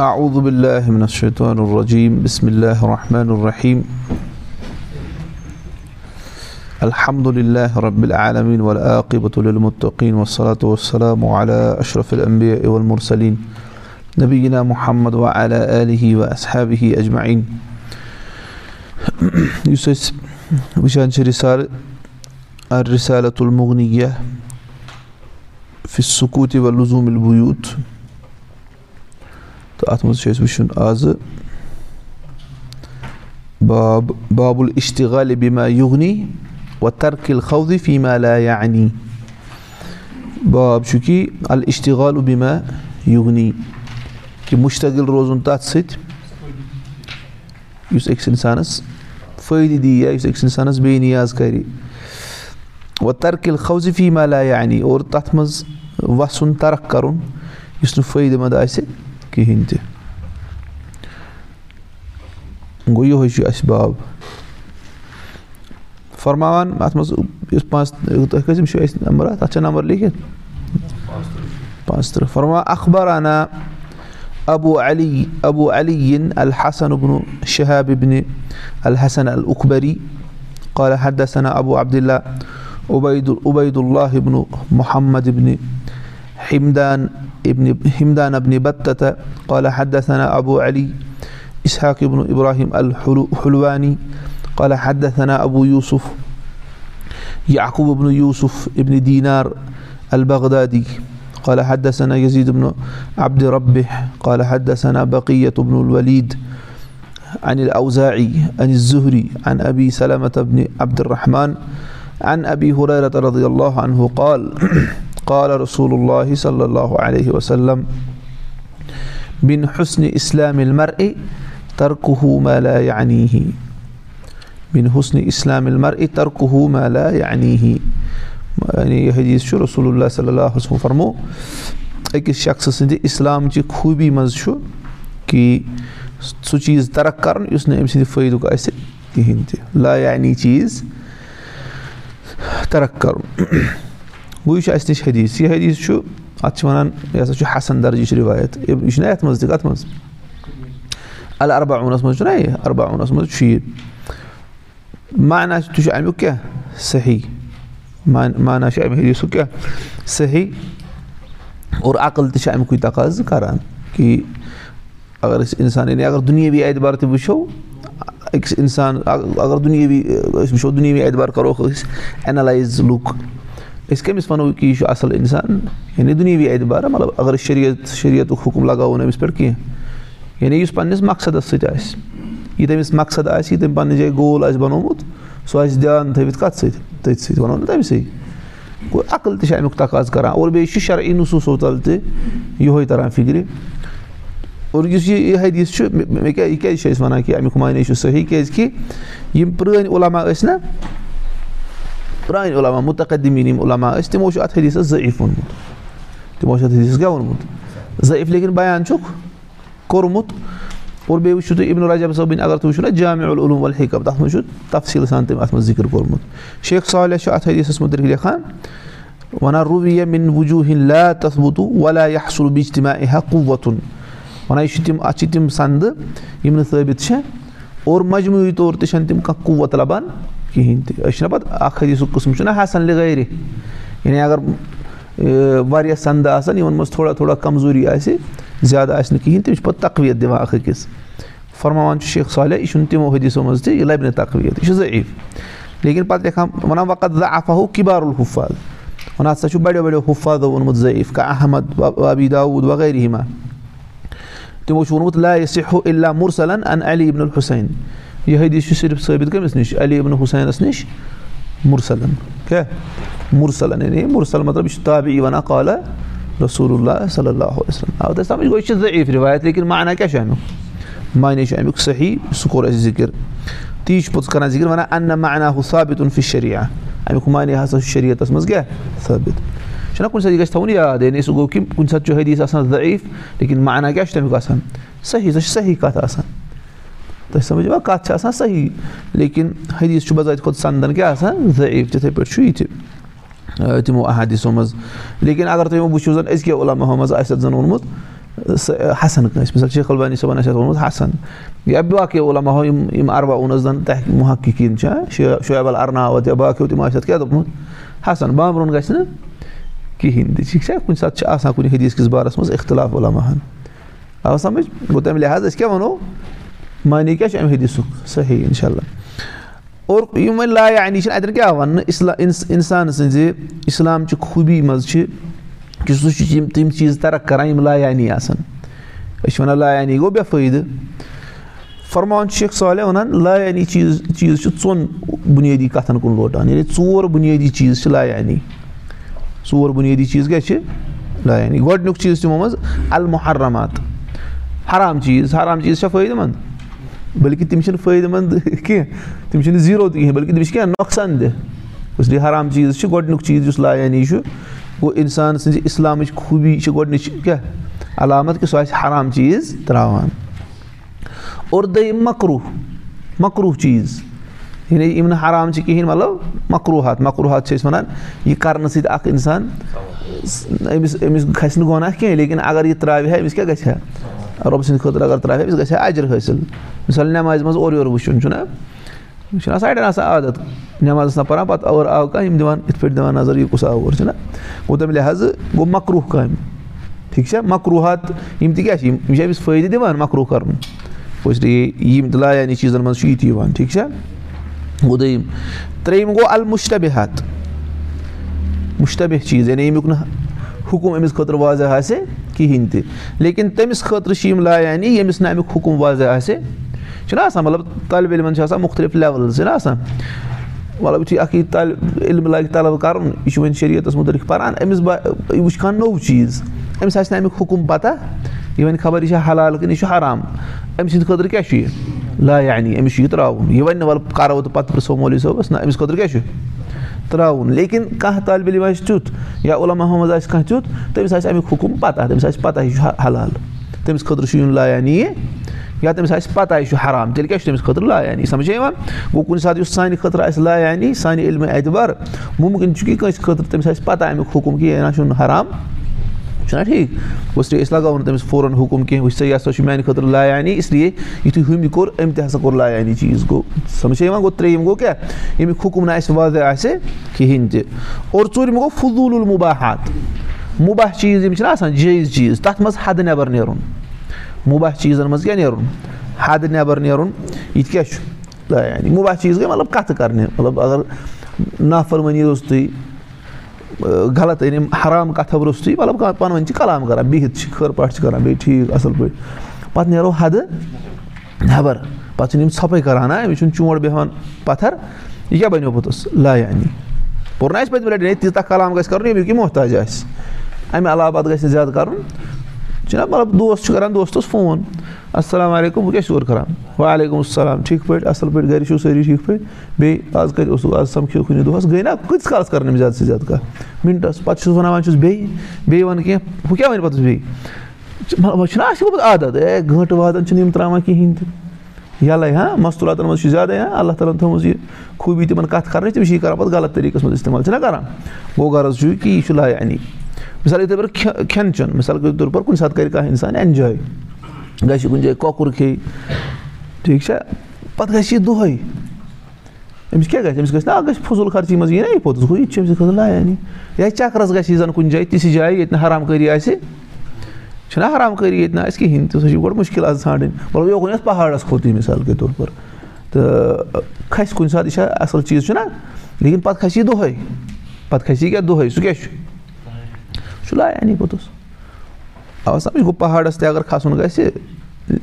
أعوذ بالله من الشيطان الرجيم. بسم الله الرحمن الرحيم. الحمد لله رب العالمين والعاقبة للمتقين والصلاة والسلام على أشرف الأنبياء والمرسلين نبينا محمد وعلى آله وأصحابه أجمعين. وٕچھان چھِ رِسال الرسالة المغنية في السكوت واللزوم البيوت اَتھ منٛز چھُ اَسہِ وٕچھُن آزٕ باب باب الاشتغال بما يغني وترك الخوض فيما لا يعني باب چھُ کہِ الاشتغال بما يغني کہِ مُشتغل روزُن تَتھ سۭتۍ یُس أکِس اِنسانَس فٲیدٕ دی یا یُس أکِس اِنسانَس بے نِیاز کَرِ وَ ترکِل خوضِ فیٖما لا یعنی اور تَتھ منٛز وَسُن ترک کَرُن یُس نہٕ فٲیدٕ منٛد آسہِ کِہیٖنۍ تہِ گوٚو یِہوے چھُ اَسہِ باب فرماوان اَتھ منٛز یُس پانٛژھ تُہۍ کٔژِم چھُو اَسہِ نمبر اَتھ اَتھ چھا نمبر لیکھِتھ پانٛژھ تٕرٛہ فرما اخبارانہ ابوٗ علی ابوٗ علی الحسن ابن شہاب ابن الحسن العقبری قال حدثنا ابو عبداللہ عبید عبید اللہ ابن محمد ابن حمدان ابن حمدان ابن قال حدثنا ابو علي اسحاق ابن ابراهيم الحلواني قال حدثنا ابو يوسف يعقوب بن يوسف ابن دينار البغدادي قال حدثنا يزيد بن عبد ربه قال حدثنا بقية بن الوليد عن الأوزاعي عن الزهري عن أبي سلمة بن عبد الرحمن عن أبي هريرة رضي الله عنه قال قال رسول الله صلى الله عليه وسلم من حسن إسلام المرء تركه ما لا يعنيه. من حسن إسلام المرء تركه ما لا يعنيه. یعنی یہِ حدیٖث چھُ رسول اللہ صلی اللہ وسلم فرمو أکِس شخصہٕ سٕنٛدِ اِسلامچہِ خوٗبی منٛز چھُ کہِ سُہ چیٖز ترک کَرُن یُس نہٕ أمۍ سٕنٛدِ فٲیدُک آسہِ کِہیٖنۍ تہِ لا یعنی چیٖز ترک کَرُن گوٚو یہِ چھُ اَسہِ نِش حدیٖث یہِ حدیٖث چھُ اَتھ چھِ وَنان یہِ ہسا چھُ حسن درجِچ رِوایت یہِ چھُنہ یَتھ منٛز تہِ کَتھ منٛز الربعوٗنَس منٛز چھُنہ یہِ اَربعوٗنَس منٛز چھُ یہِ معنا تہِ چھُ اَمیُک کیٛاہ صحیح مانا چھُ اَمہِ حدیٖثُک کیٛاہ صحیح اور عقل تہِ چھِ اَمِکُے تقاضہٕ کَران کہِ اگر أسۍ اِنسان یعنی اگر دُنیٲوی اعتبار تہِ وٕچھو أکِس اِنسان اگر دُنیٲوی أسۍ وٕچھو دُنیٲوی اعتبار کَروکھ أسۍ اٮ۪نَلایز لُک أسۍ کٔمِس وَنو کہِ یہِ چھُ اَصٕل اِنسان یعنی دُنیٲوی اعتبار شریعتُک حُکُم لگاوو نہٕ أمِس پٮ۪ٹھ کینٛہہ یعنی یُس پنٛنِس مقصدَس سۭتۍ آسہِ یہِ تٔمِس مقصد آسہِ یہِ تٔمۍ پنٛنہِ جایہِ گول آسہِ بنومُت سُہ آسہِ دیان تھٲوِتھ کَتھ سۭتۍ تٔتھۍ سۭتۍ وَنو نہٕ تٔمۍ سٕے گوٚو عقل تہِ چھِ اَمیُک تقاض کَران اور بیٚیہِ چھُ شرعی نصوٗصو تَل تہِ یِہوے تَران فِکرِ اور یُس یہِ حدیٖث چھُ یہِ کیٛازِ چھِ أسۍ وَنان کہِ اَمیُک معنے چھُ صحیح کیٛازِکہِ یِم پرٛٲنۍ عُلما ٲسۍ نہ پرٛانہِ عُلما مُتقدمیٖن یِم عُلما ٲسۍ تِمو چھُ اَتھ حدیٖثَس ضعیٖف ووٚنمُت تِمو چھُ اَتھ حدیٖثَس کیٛاہ ووٚنمُت ضعیٖف لیکِن بیان چھُکھ کوٚرمُت اور بیٚیہِ وٕچھِو تُہۍ اِبن رجب صٲبٕنۍ اگر تُہۍ وٕچھِو نہ جامع العلوٗم والحکم تَتھ منٛز چھُ تفصیٖل سان تٔمۍ اَتھ منٛز ذِکر کوٚرمُت شیخ صالح چھُ اَتھ حدیٖثَس مُتعلِق لیکھان وَنان روٗوِیا مِن وجوٗہِن لا تَثبُتوٗ ولا یحصُل بِجتِما اِہا قُوتُن وَنان یہِ چھِ تِم اَتھ چھِ تِم سَندٕ یِم نہٕ ثٲبِت چھِ اور مجموٗعی طور تہِ چھَنہٕ تِم کانٛہہ قُوت لَبان کِہیٖنۍ تہِ أسۍ چھِنہ پَتہٕ اَکھ حدیٖثُک قٕسٕم چھُنہ حسن لِگٲرِ یعنی اگر واریاہ سَندٕ آسَن یِمَن منٛز تھوڑا تھوڑا کَمزوٗری آسہِ زیادٕ آسہِ نہٕ کِہیٖنۍ تِم چھِ پَتہٕ تقویت دِوان اَکھ أکِس فرماوان چھُ شیخ صالح یہِ چھُنہٕ تِمو حدیٖثو منٛز تہِ یہِ لَبہِ نہٕ تقویت یہِ چھُ ضعیٖف لیکِن پَتہٕ لیکھان وَنان وقت زافاہو کِبار الحفاظ وَنان ہسا چھُ بَڑیو بَڑیو حُفاظو ووٚنمُت ضعیٖف کا احمد وابی داوٗد وغیرہ ہِما تِمو چھُ ووٚنمُت لا سِہو اللہ مُرسلن ان علی ابن الحُسین یہِ حدیٖث چھُ صرف ثٲبِت کٔمِس نِش علی ابن حُسینَس نِش مُرسلن کیٛاہ مُرسلن یعنی مُرسل مطلب یہِ چھُ تابعی وَنان قالا رسوٗل اللہ صلی اللہ وسلم آو تۄہہِ سَمجھ گوٚو یہِ چھِ ضعیٖف رِوایت لیکِن معنا کیٛاہ چھُ اَمیُک معنے چھُ اَمیُک صحیح سُہ کوٚر اَسہِ ذِکِر تی چھُ پوٚتُس کَران ذِکِر وَنان اَننہ معنا ہُہ ثابِتُن فِش شریعہ اَمیُک معنے ہسا چھُ شریعتَس منٛز کیٛاہ ثٲبِت چھُنہ کُنہِ ساتہٕ یہِ گژھِ تھاوُن یاد یعنی سُہ گوٚو کہِ کُنہِ ساتہٕ چھُ حدیٖث آسان ضعیٖف لیکِن معنا کیٛاہ چھُ تَمیُک آسان صحیح سۄ چھِ صحیح کَتھ آسان تۄہہِ سَمجھ یِوان کَتھ چھِ آسان صحیح لیکِن حدیٖث چھُ بَزاتہِ کھۄتہٕ سَندَن کیٛاہ آسان؟ ضعیٖف تِتھَے پٲٹھۍ چھُ یہِ تہِ۔ تِمو احادیٖثو منٛز۔ لیکِن اگر تُہۍ وۄنۍ وٕچھِو زَن أزکیو عُلماہو منٛز آسہِ اَتھ زَن ووٚنمُت حسن کٲنٛسہِ مِثال شیخ البانی صٲبن آسہِ ووٚنمُت حسن۔ یا باقٕے علما یِم یِم اربا اوٚنس زن تحقیٖق محققیٖن چھِ شعیب الرناوت یا باقٕیو تِم آسہِ اَتھ کیاہ دوٚپمُت؟ حسن بامبرُن گژھِ نہٕ کِہینۍ تہِ ٹھیٖک چھا؟ کُنہِ ساتہٕ چھِ آسان کُنہِ حدیٖث کِس بارس منٛز اختلاف علماہن۔ آو سمجھ؟ گوٚو تَمہِ لِحاظ أسۍ کیاہ وَنو معنی کیاہ چھُ اَمہِ حدیٖثُک صحیح اِنشاء اللہ اور یِم وۄنۍ لایانی چھِنہٕ اَتٮ۪ن کیاہ وَننہٕ اِسلا اِنسان سٕنٛزِ اِسلامچہِ خوٗبی منٛز چھِ کہِ سُہ چھُ یِم تِم چیٖز ترق کران یِم لایانی آسان أسۍ چھِ وَنان لایانی گوٚو بے فٲیدٕ فرمان چھُ شیخ صالح وَنان لایانی چیٖز چیٖز چھُ ژۄن بُنیٲدی کَتھن کُن لوٹان یعنی ژور بُنیٲدی چیٖز چھِ لایانی ژور بُنیٲدی چیٖز کیاہ چھِ لایانی گۄڈٕنیُک چیٖز تِمو منٛز المحرمات. حرام چیٖز حرام چیٖز چھا فٲیدٕ منٛد بٔلکہِ تِم چھِنہٕ فٲیدٕ منٛد کینٛہہ تِم چھِنہٕ زیٖرو تہِ کِہینۍ بٔلکہِ تٔمِس چھِ کیٚنٛہہ نۄقصان دہ اس لیے حرام چیٖز چھِ گۄڈٕنیُک چیٖز یُس لایانی چھُ گوٚو اِنسان سٕنٛزِ اِسلامٕچ خوٗبی چھِ گۄڈٕنِچ کیٛاہ علامت کہِ سُہ آسہِ حرام چیٖز ترٛاوان۔ اور دوٚیِم مکروٗ مکروٗ چیٖز۔ یعنی یِم نہٕ حرام چھِ کِہیٖنۍ مطلب مکروٗہات مکروٗہات چھِ أسۍ وَنان یہِ کَرنہٕ سۭتۍ اَکھ اِنسان أمِس أمِس کھَسہِ نہٕ گۄناہ کینٛہہ لیکِن اگر یہِ ترٛاوِ ہا أمِس کیٛاہ گژھِ ہا رۄبہٕ سٕنٛدِ خٲطرٕ اگر ترٛاوِ ہا أمِس گژھِ ہا اَجر حٲصِل مِثال نٮ۪مازِ منٛز اورٕ یورٕ وٕچھُن چھُنہ یہِ چھُنہ سایڈَن آسان عادت. نٮ۪ماز ٲسۍ نہ پَران پَتہٕ اور آو کانٛہہ یِم دِوان یِتھ پٲٹھۍ دِوان نظر یہِ کُس آو اور چھُنہ گوٚو تَمہِ لِحاظہٕ گوٚو مکروٗہ کامہِ ٹھیٖک چھا مکروٗہات یِم تہِ کیٛاہ چھِ یِم چھِ أمِس فٲیدٕ دِوان مکروٗ کَرُن اسلیے یِم تہِ لایانی چیٖزَن منٛز چھُ یہِ تہِ یِوان ٹھیٖک چھا گوٚو دوٚیِم ترٛیٚیِم گوٚو المُشتبِحات مُشتبہِ چیٖز یعنی ییٚمیُک نہٕ حُکُم أمِس خٲطرٕ واضح آسہِ کِہیٖنۍ تہِ لیکِن تٔمِس خٲطرٕ چھِ یِم لایانی ییٚمِس نہٕ اَمیُک حُکُم واضح آسہِ چھُنہ آسان مطلب طالبہِ علمَن چھِ آسان مُختٔلِف لیولٕز چھِنہ آسان مطلب یُتھُے اَکھ یی طالبہِ علم لاگہِ طلب کَرُن یہِ چھُ وۄنۍ شریعتَس مُتعلِق پَران أمِس با یہِ وٕچھِ کانٛہہ نوٚو چیٖز أمِس آسہِ نہٕ اَمیُک حُکُم پَتہ یہِ وَنہِ خبر یہِ چھا حلال کِنہٕ یہِ چھُ حرام أمۍ سٕنٛدِ خٲطرٕ کیاہ چھُ یہِ لایانی أمِس چھُ یہِ ترٛاوُن یہِ وَنہِ نہٕ وَلہٕ کَرو تہٕ پَتہٕ پِرٛژھو مولوی صٲبَس نہ أمِس خٲطرٕ کیاہ چھُ ترٛاوُن. لیکِن کانٛہہ طالبہِ علم آسہِ تیُتھ یا عُلماہَن منٛز آسہِ کانٛہہ تیُتھ تٔمِس آسہِ اَمیُک حُکُم پَتہ تٔمِس آسہِ پَتہ یہِ چھُ حلال. تٔمِس خٲطرٕ چھُ یُن لایانی یا تٔمِس آسہِ پَتہ یہِ چھُ حرام. تیٚلہِ کیٛاہ چھُ تٔمِس خٲطرٕ لایانی؟ سَمجھے یِوان گوٚو کُنہِ ساتہٕ یُس سانہِ خٲطرٕ آسہِ لایانی سانہِ علمہِ اعتبار مُمکِن چھُ کہِ کٲنٛسہِ خٲطرٕ تٔمِس آسہِ پَتہ اَمیُک حُکُم کہِ یہِ نہ چھُنہٕ حرام چھُنہ ٹھیٖک گوٚو أسۍ لگاوو نہٕ تٔمِس فورَن حُکُم کینٛہہ وٕچھ سا یہِ ہسا چھُ میانہِ خٲطرٕ لایانی اِسلیے یِتھُے ہُمہِ کوٚر أمۍ تہِ ہسا کوٚر لایانی چیٖز گوٚو سَمجھے یِوان گوٚو ترٛیٚیِم گوٚو کیٛاہ ییٚمیُک حُکُم نہٕ اَسہِ واضح آسہِ کِہیٖنۍ تہِ اور ژوٗرِم گوٚو فضوٗل المُباحات۔ مُباح چیٖز یِم چھِنہ آسان جٲیِز چیٖز تَتھ منٛز حدٕ نٮ۪بر نیرُن مُباح چیٖزَن منٛز کیٛاہ نیرُن حدٕ نٮ۪بر نیرُن یہِ تہِ کیٛاہ چھُ لایانی مُباح چیٖز گٔے مطلب کَتھٕ کَرنہِ مطلب اگر نافرمٲنی روٚستُے غلط یعنی حرام کَتھو روٚستُے مطلب ؤنۍ چھِ کَلام کَران بِہِتھ چھِ خٲر پٲٹھۍ چھِ کَران بیٚیہِ ٹھیٖک اَصٕل پٲٹھۍ۔ پَتہٕ نیرو حدٕ نٮ۪بر پَتہٕ چھِنہٕ یِم ژھۄپَے کَران ہا أمِس چھُنہٕ چونٛٹھ بیٚہوان پَتھر۔ یہِ کیٛاہ بَنیو پوٚتُس لایانی پوٚر نہ اَسہِ پٔتمہِ لَٹہِ ہے تیٖژاہ کَلام گژھِ کَرُن ییٚمیُک یہِ محتاج آسہِ۔ اَمہِ علاوٕ پَتہٕ گژھِ نہٕ زیادٕ کَرُن چھُنہ مطلب دوس چھُ کَران دوستَس فون اَسَلامُ علیکُم بہٕ کیٛاہ چھُس اورٕ کَران وعلیکُم السلام ٹھیٖک پٲٹھۍ اَصٕل پٲٹھۍ گَرِ چھُو سٲری ٹھیٖک پٲٹھۍ بیٚیہِ آز کَتہِ اوسُکھ آز سَمکھیو کُنہِ دۄہَس گٔے نہ کۭتِس کالَس کَران أمِس زیادٕ سے زیادٕ کَتھ مِنٹَس پَتہٕ چھُس وَنان وۄنۍ چھُس بیٚیہِ بیٚیہِ وَنہٕ کینٛہہ ہُہ کیٛاہ وَنہِ پَتہٕ بیٚیہِ وۄنۍ چھُنہ اَسہِ گوٚمُت عادت اے گٲنٛٹہٕ وادَن چھِنہٕ یِم ترٛاوان کِہیٖنۍ تہِ یَلَے ہاں مَستوٗراتَن منٛز چھُ زیادَے ہاں اللہ تعالیٰ ہَن تھٲومٕژ یہِ خوٗبی تِمَن کَتھ کَرنٕچ تِم چھِ یہِ کَران پَتہٕ غلط طریٖقَس منٛز اِستعمال چھِنہ کَران گوٚو غرض چھُ کہِ یہِ چھُ لایانی مِثال کے طور پر کھٮ۪ن چٮ۪ن مِثال کے طور پر کُنہِ ساتہٕ کَرِ کانٛہہ اِنسان اٮ۪نجاے گژھِ کُنہِ جایہِ کۄکُر کھیٚیہِ ٹھیٖک چھا پَتہٕ گژھِ یہِ دۄہَے أمِس کیٛاہ گژھِ أمِس گژھِ نہ گژھِ فضوٗل خرچی منٛز یی نہ یہِ پوٚتُس گوٚو یہِ تہِ چھُ أمۍ سٕنٛدِ خٲطرٕ یا چَکرَس گژھِ یہِ زَن کُنہِ جایہِ تِژھِ جایہِ ییٚتہِ نہٕ حرام کٲری آسہِ چھُنہ حرام کٲری ییٚتہِ نہٕ آسہِ کِہیٖنۍ تہِ سُہ چھِ گۄڈٕ مُشکِل آز ژھانٛڈٕنۍ مطلب یوکُن یَتھ پہاڑَس کھوٚت یہِ مِثال کے طور پر تہٕ کھَسہِ کُنہِ ساتہٕ یہِ چھا اَصٕل چیٖز چھُنہ لیکِن پَتہٕ کھَسہِ یہِ دۄہَے پَتہٕ کھَسہِ یہِ کیٛاہ دۄہَے سُہ کیٛاہ چھُ چھُ لایانی پوٚتُس اَوا سَمجھ گوٚو پہاڑَس تہِ اگر کھسُن گژھِ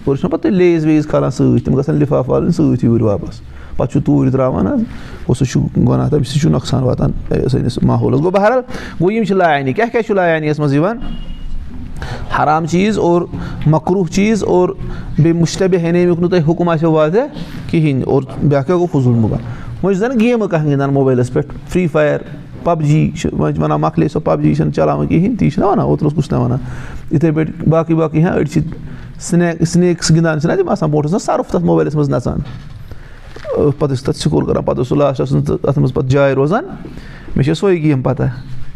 اور چھُنہ پَتہٕ لیز ویز کھالان سۭتۍ تِم گژھن لِفاف والٕنۍ سۭتۍ یوٗرۍ واپَس پَتہٕ چھُ توٗرۍ ترٛاوان حظ گوٚو سُہ چھُ گۄناہ تَمہِ سۭتۍ چھُ نۄقصان واتان سٲنِس ماحولَس گوٚو بہرحال گوٚو یِم چھِ لایانی کیٛاہ کیٛاہ چھُ لایانی یَس منٛز یِوان حرام چیٖز اور مکروٗح چیٖز اور بیٚیہِ مُشتبہِ ہٮ۪نے ییٚمیُک نہٕ تۄہہِ حُکُم آسیو واضح کِہیٖنۍ اور بیٛاکھ کیٛاہ گوٚو فضوٗل مُبا وۄنۍ چھُ زَن گیمہٕ کانٛہہ گِنٛدان موبایلَس پٮ۪ٹھ فرٛی فایر پَب جی چھِ وۄنۍ چھِ وَنان مۄکلے سۄ پَب جی چھَنہٕ چَلاوان کِہیٖنۍ تی چھِنہ وَنان اوترٕ اوس کُس تام وَنان یِتھَے پٲٹھۍ باقٕے باقٕے ہاں أڑۍ چھِ سٕنیک سٕنیکٕس گِنٛدان چھِنہ تِم آسان برونٛٹھ اوس نہ سَرُف تَتھ موبایلَس منٛز نَژان پَتہٕ ٲسۍ تَتھ سکور کَران پَتہٕ اوس سُہ لاسٹَس تَتھ منٛز پَتہٕ جاے روزان مےٚ چھِ سۄے گیم پَتہ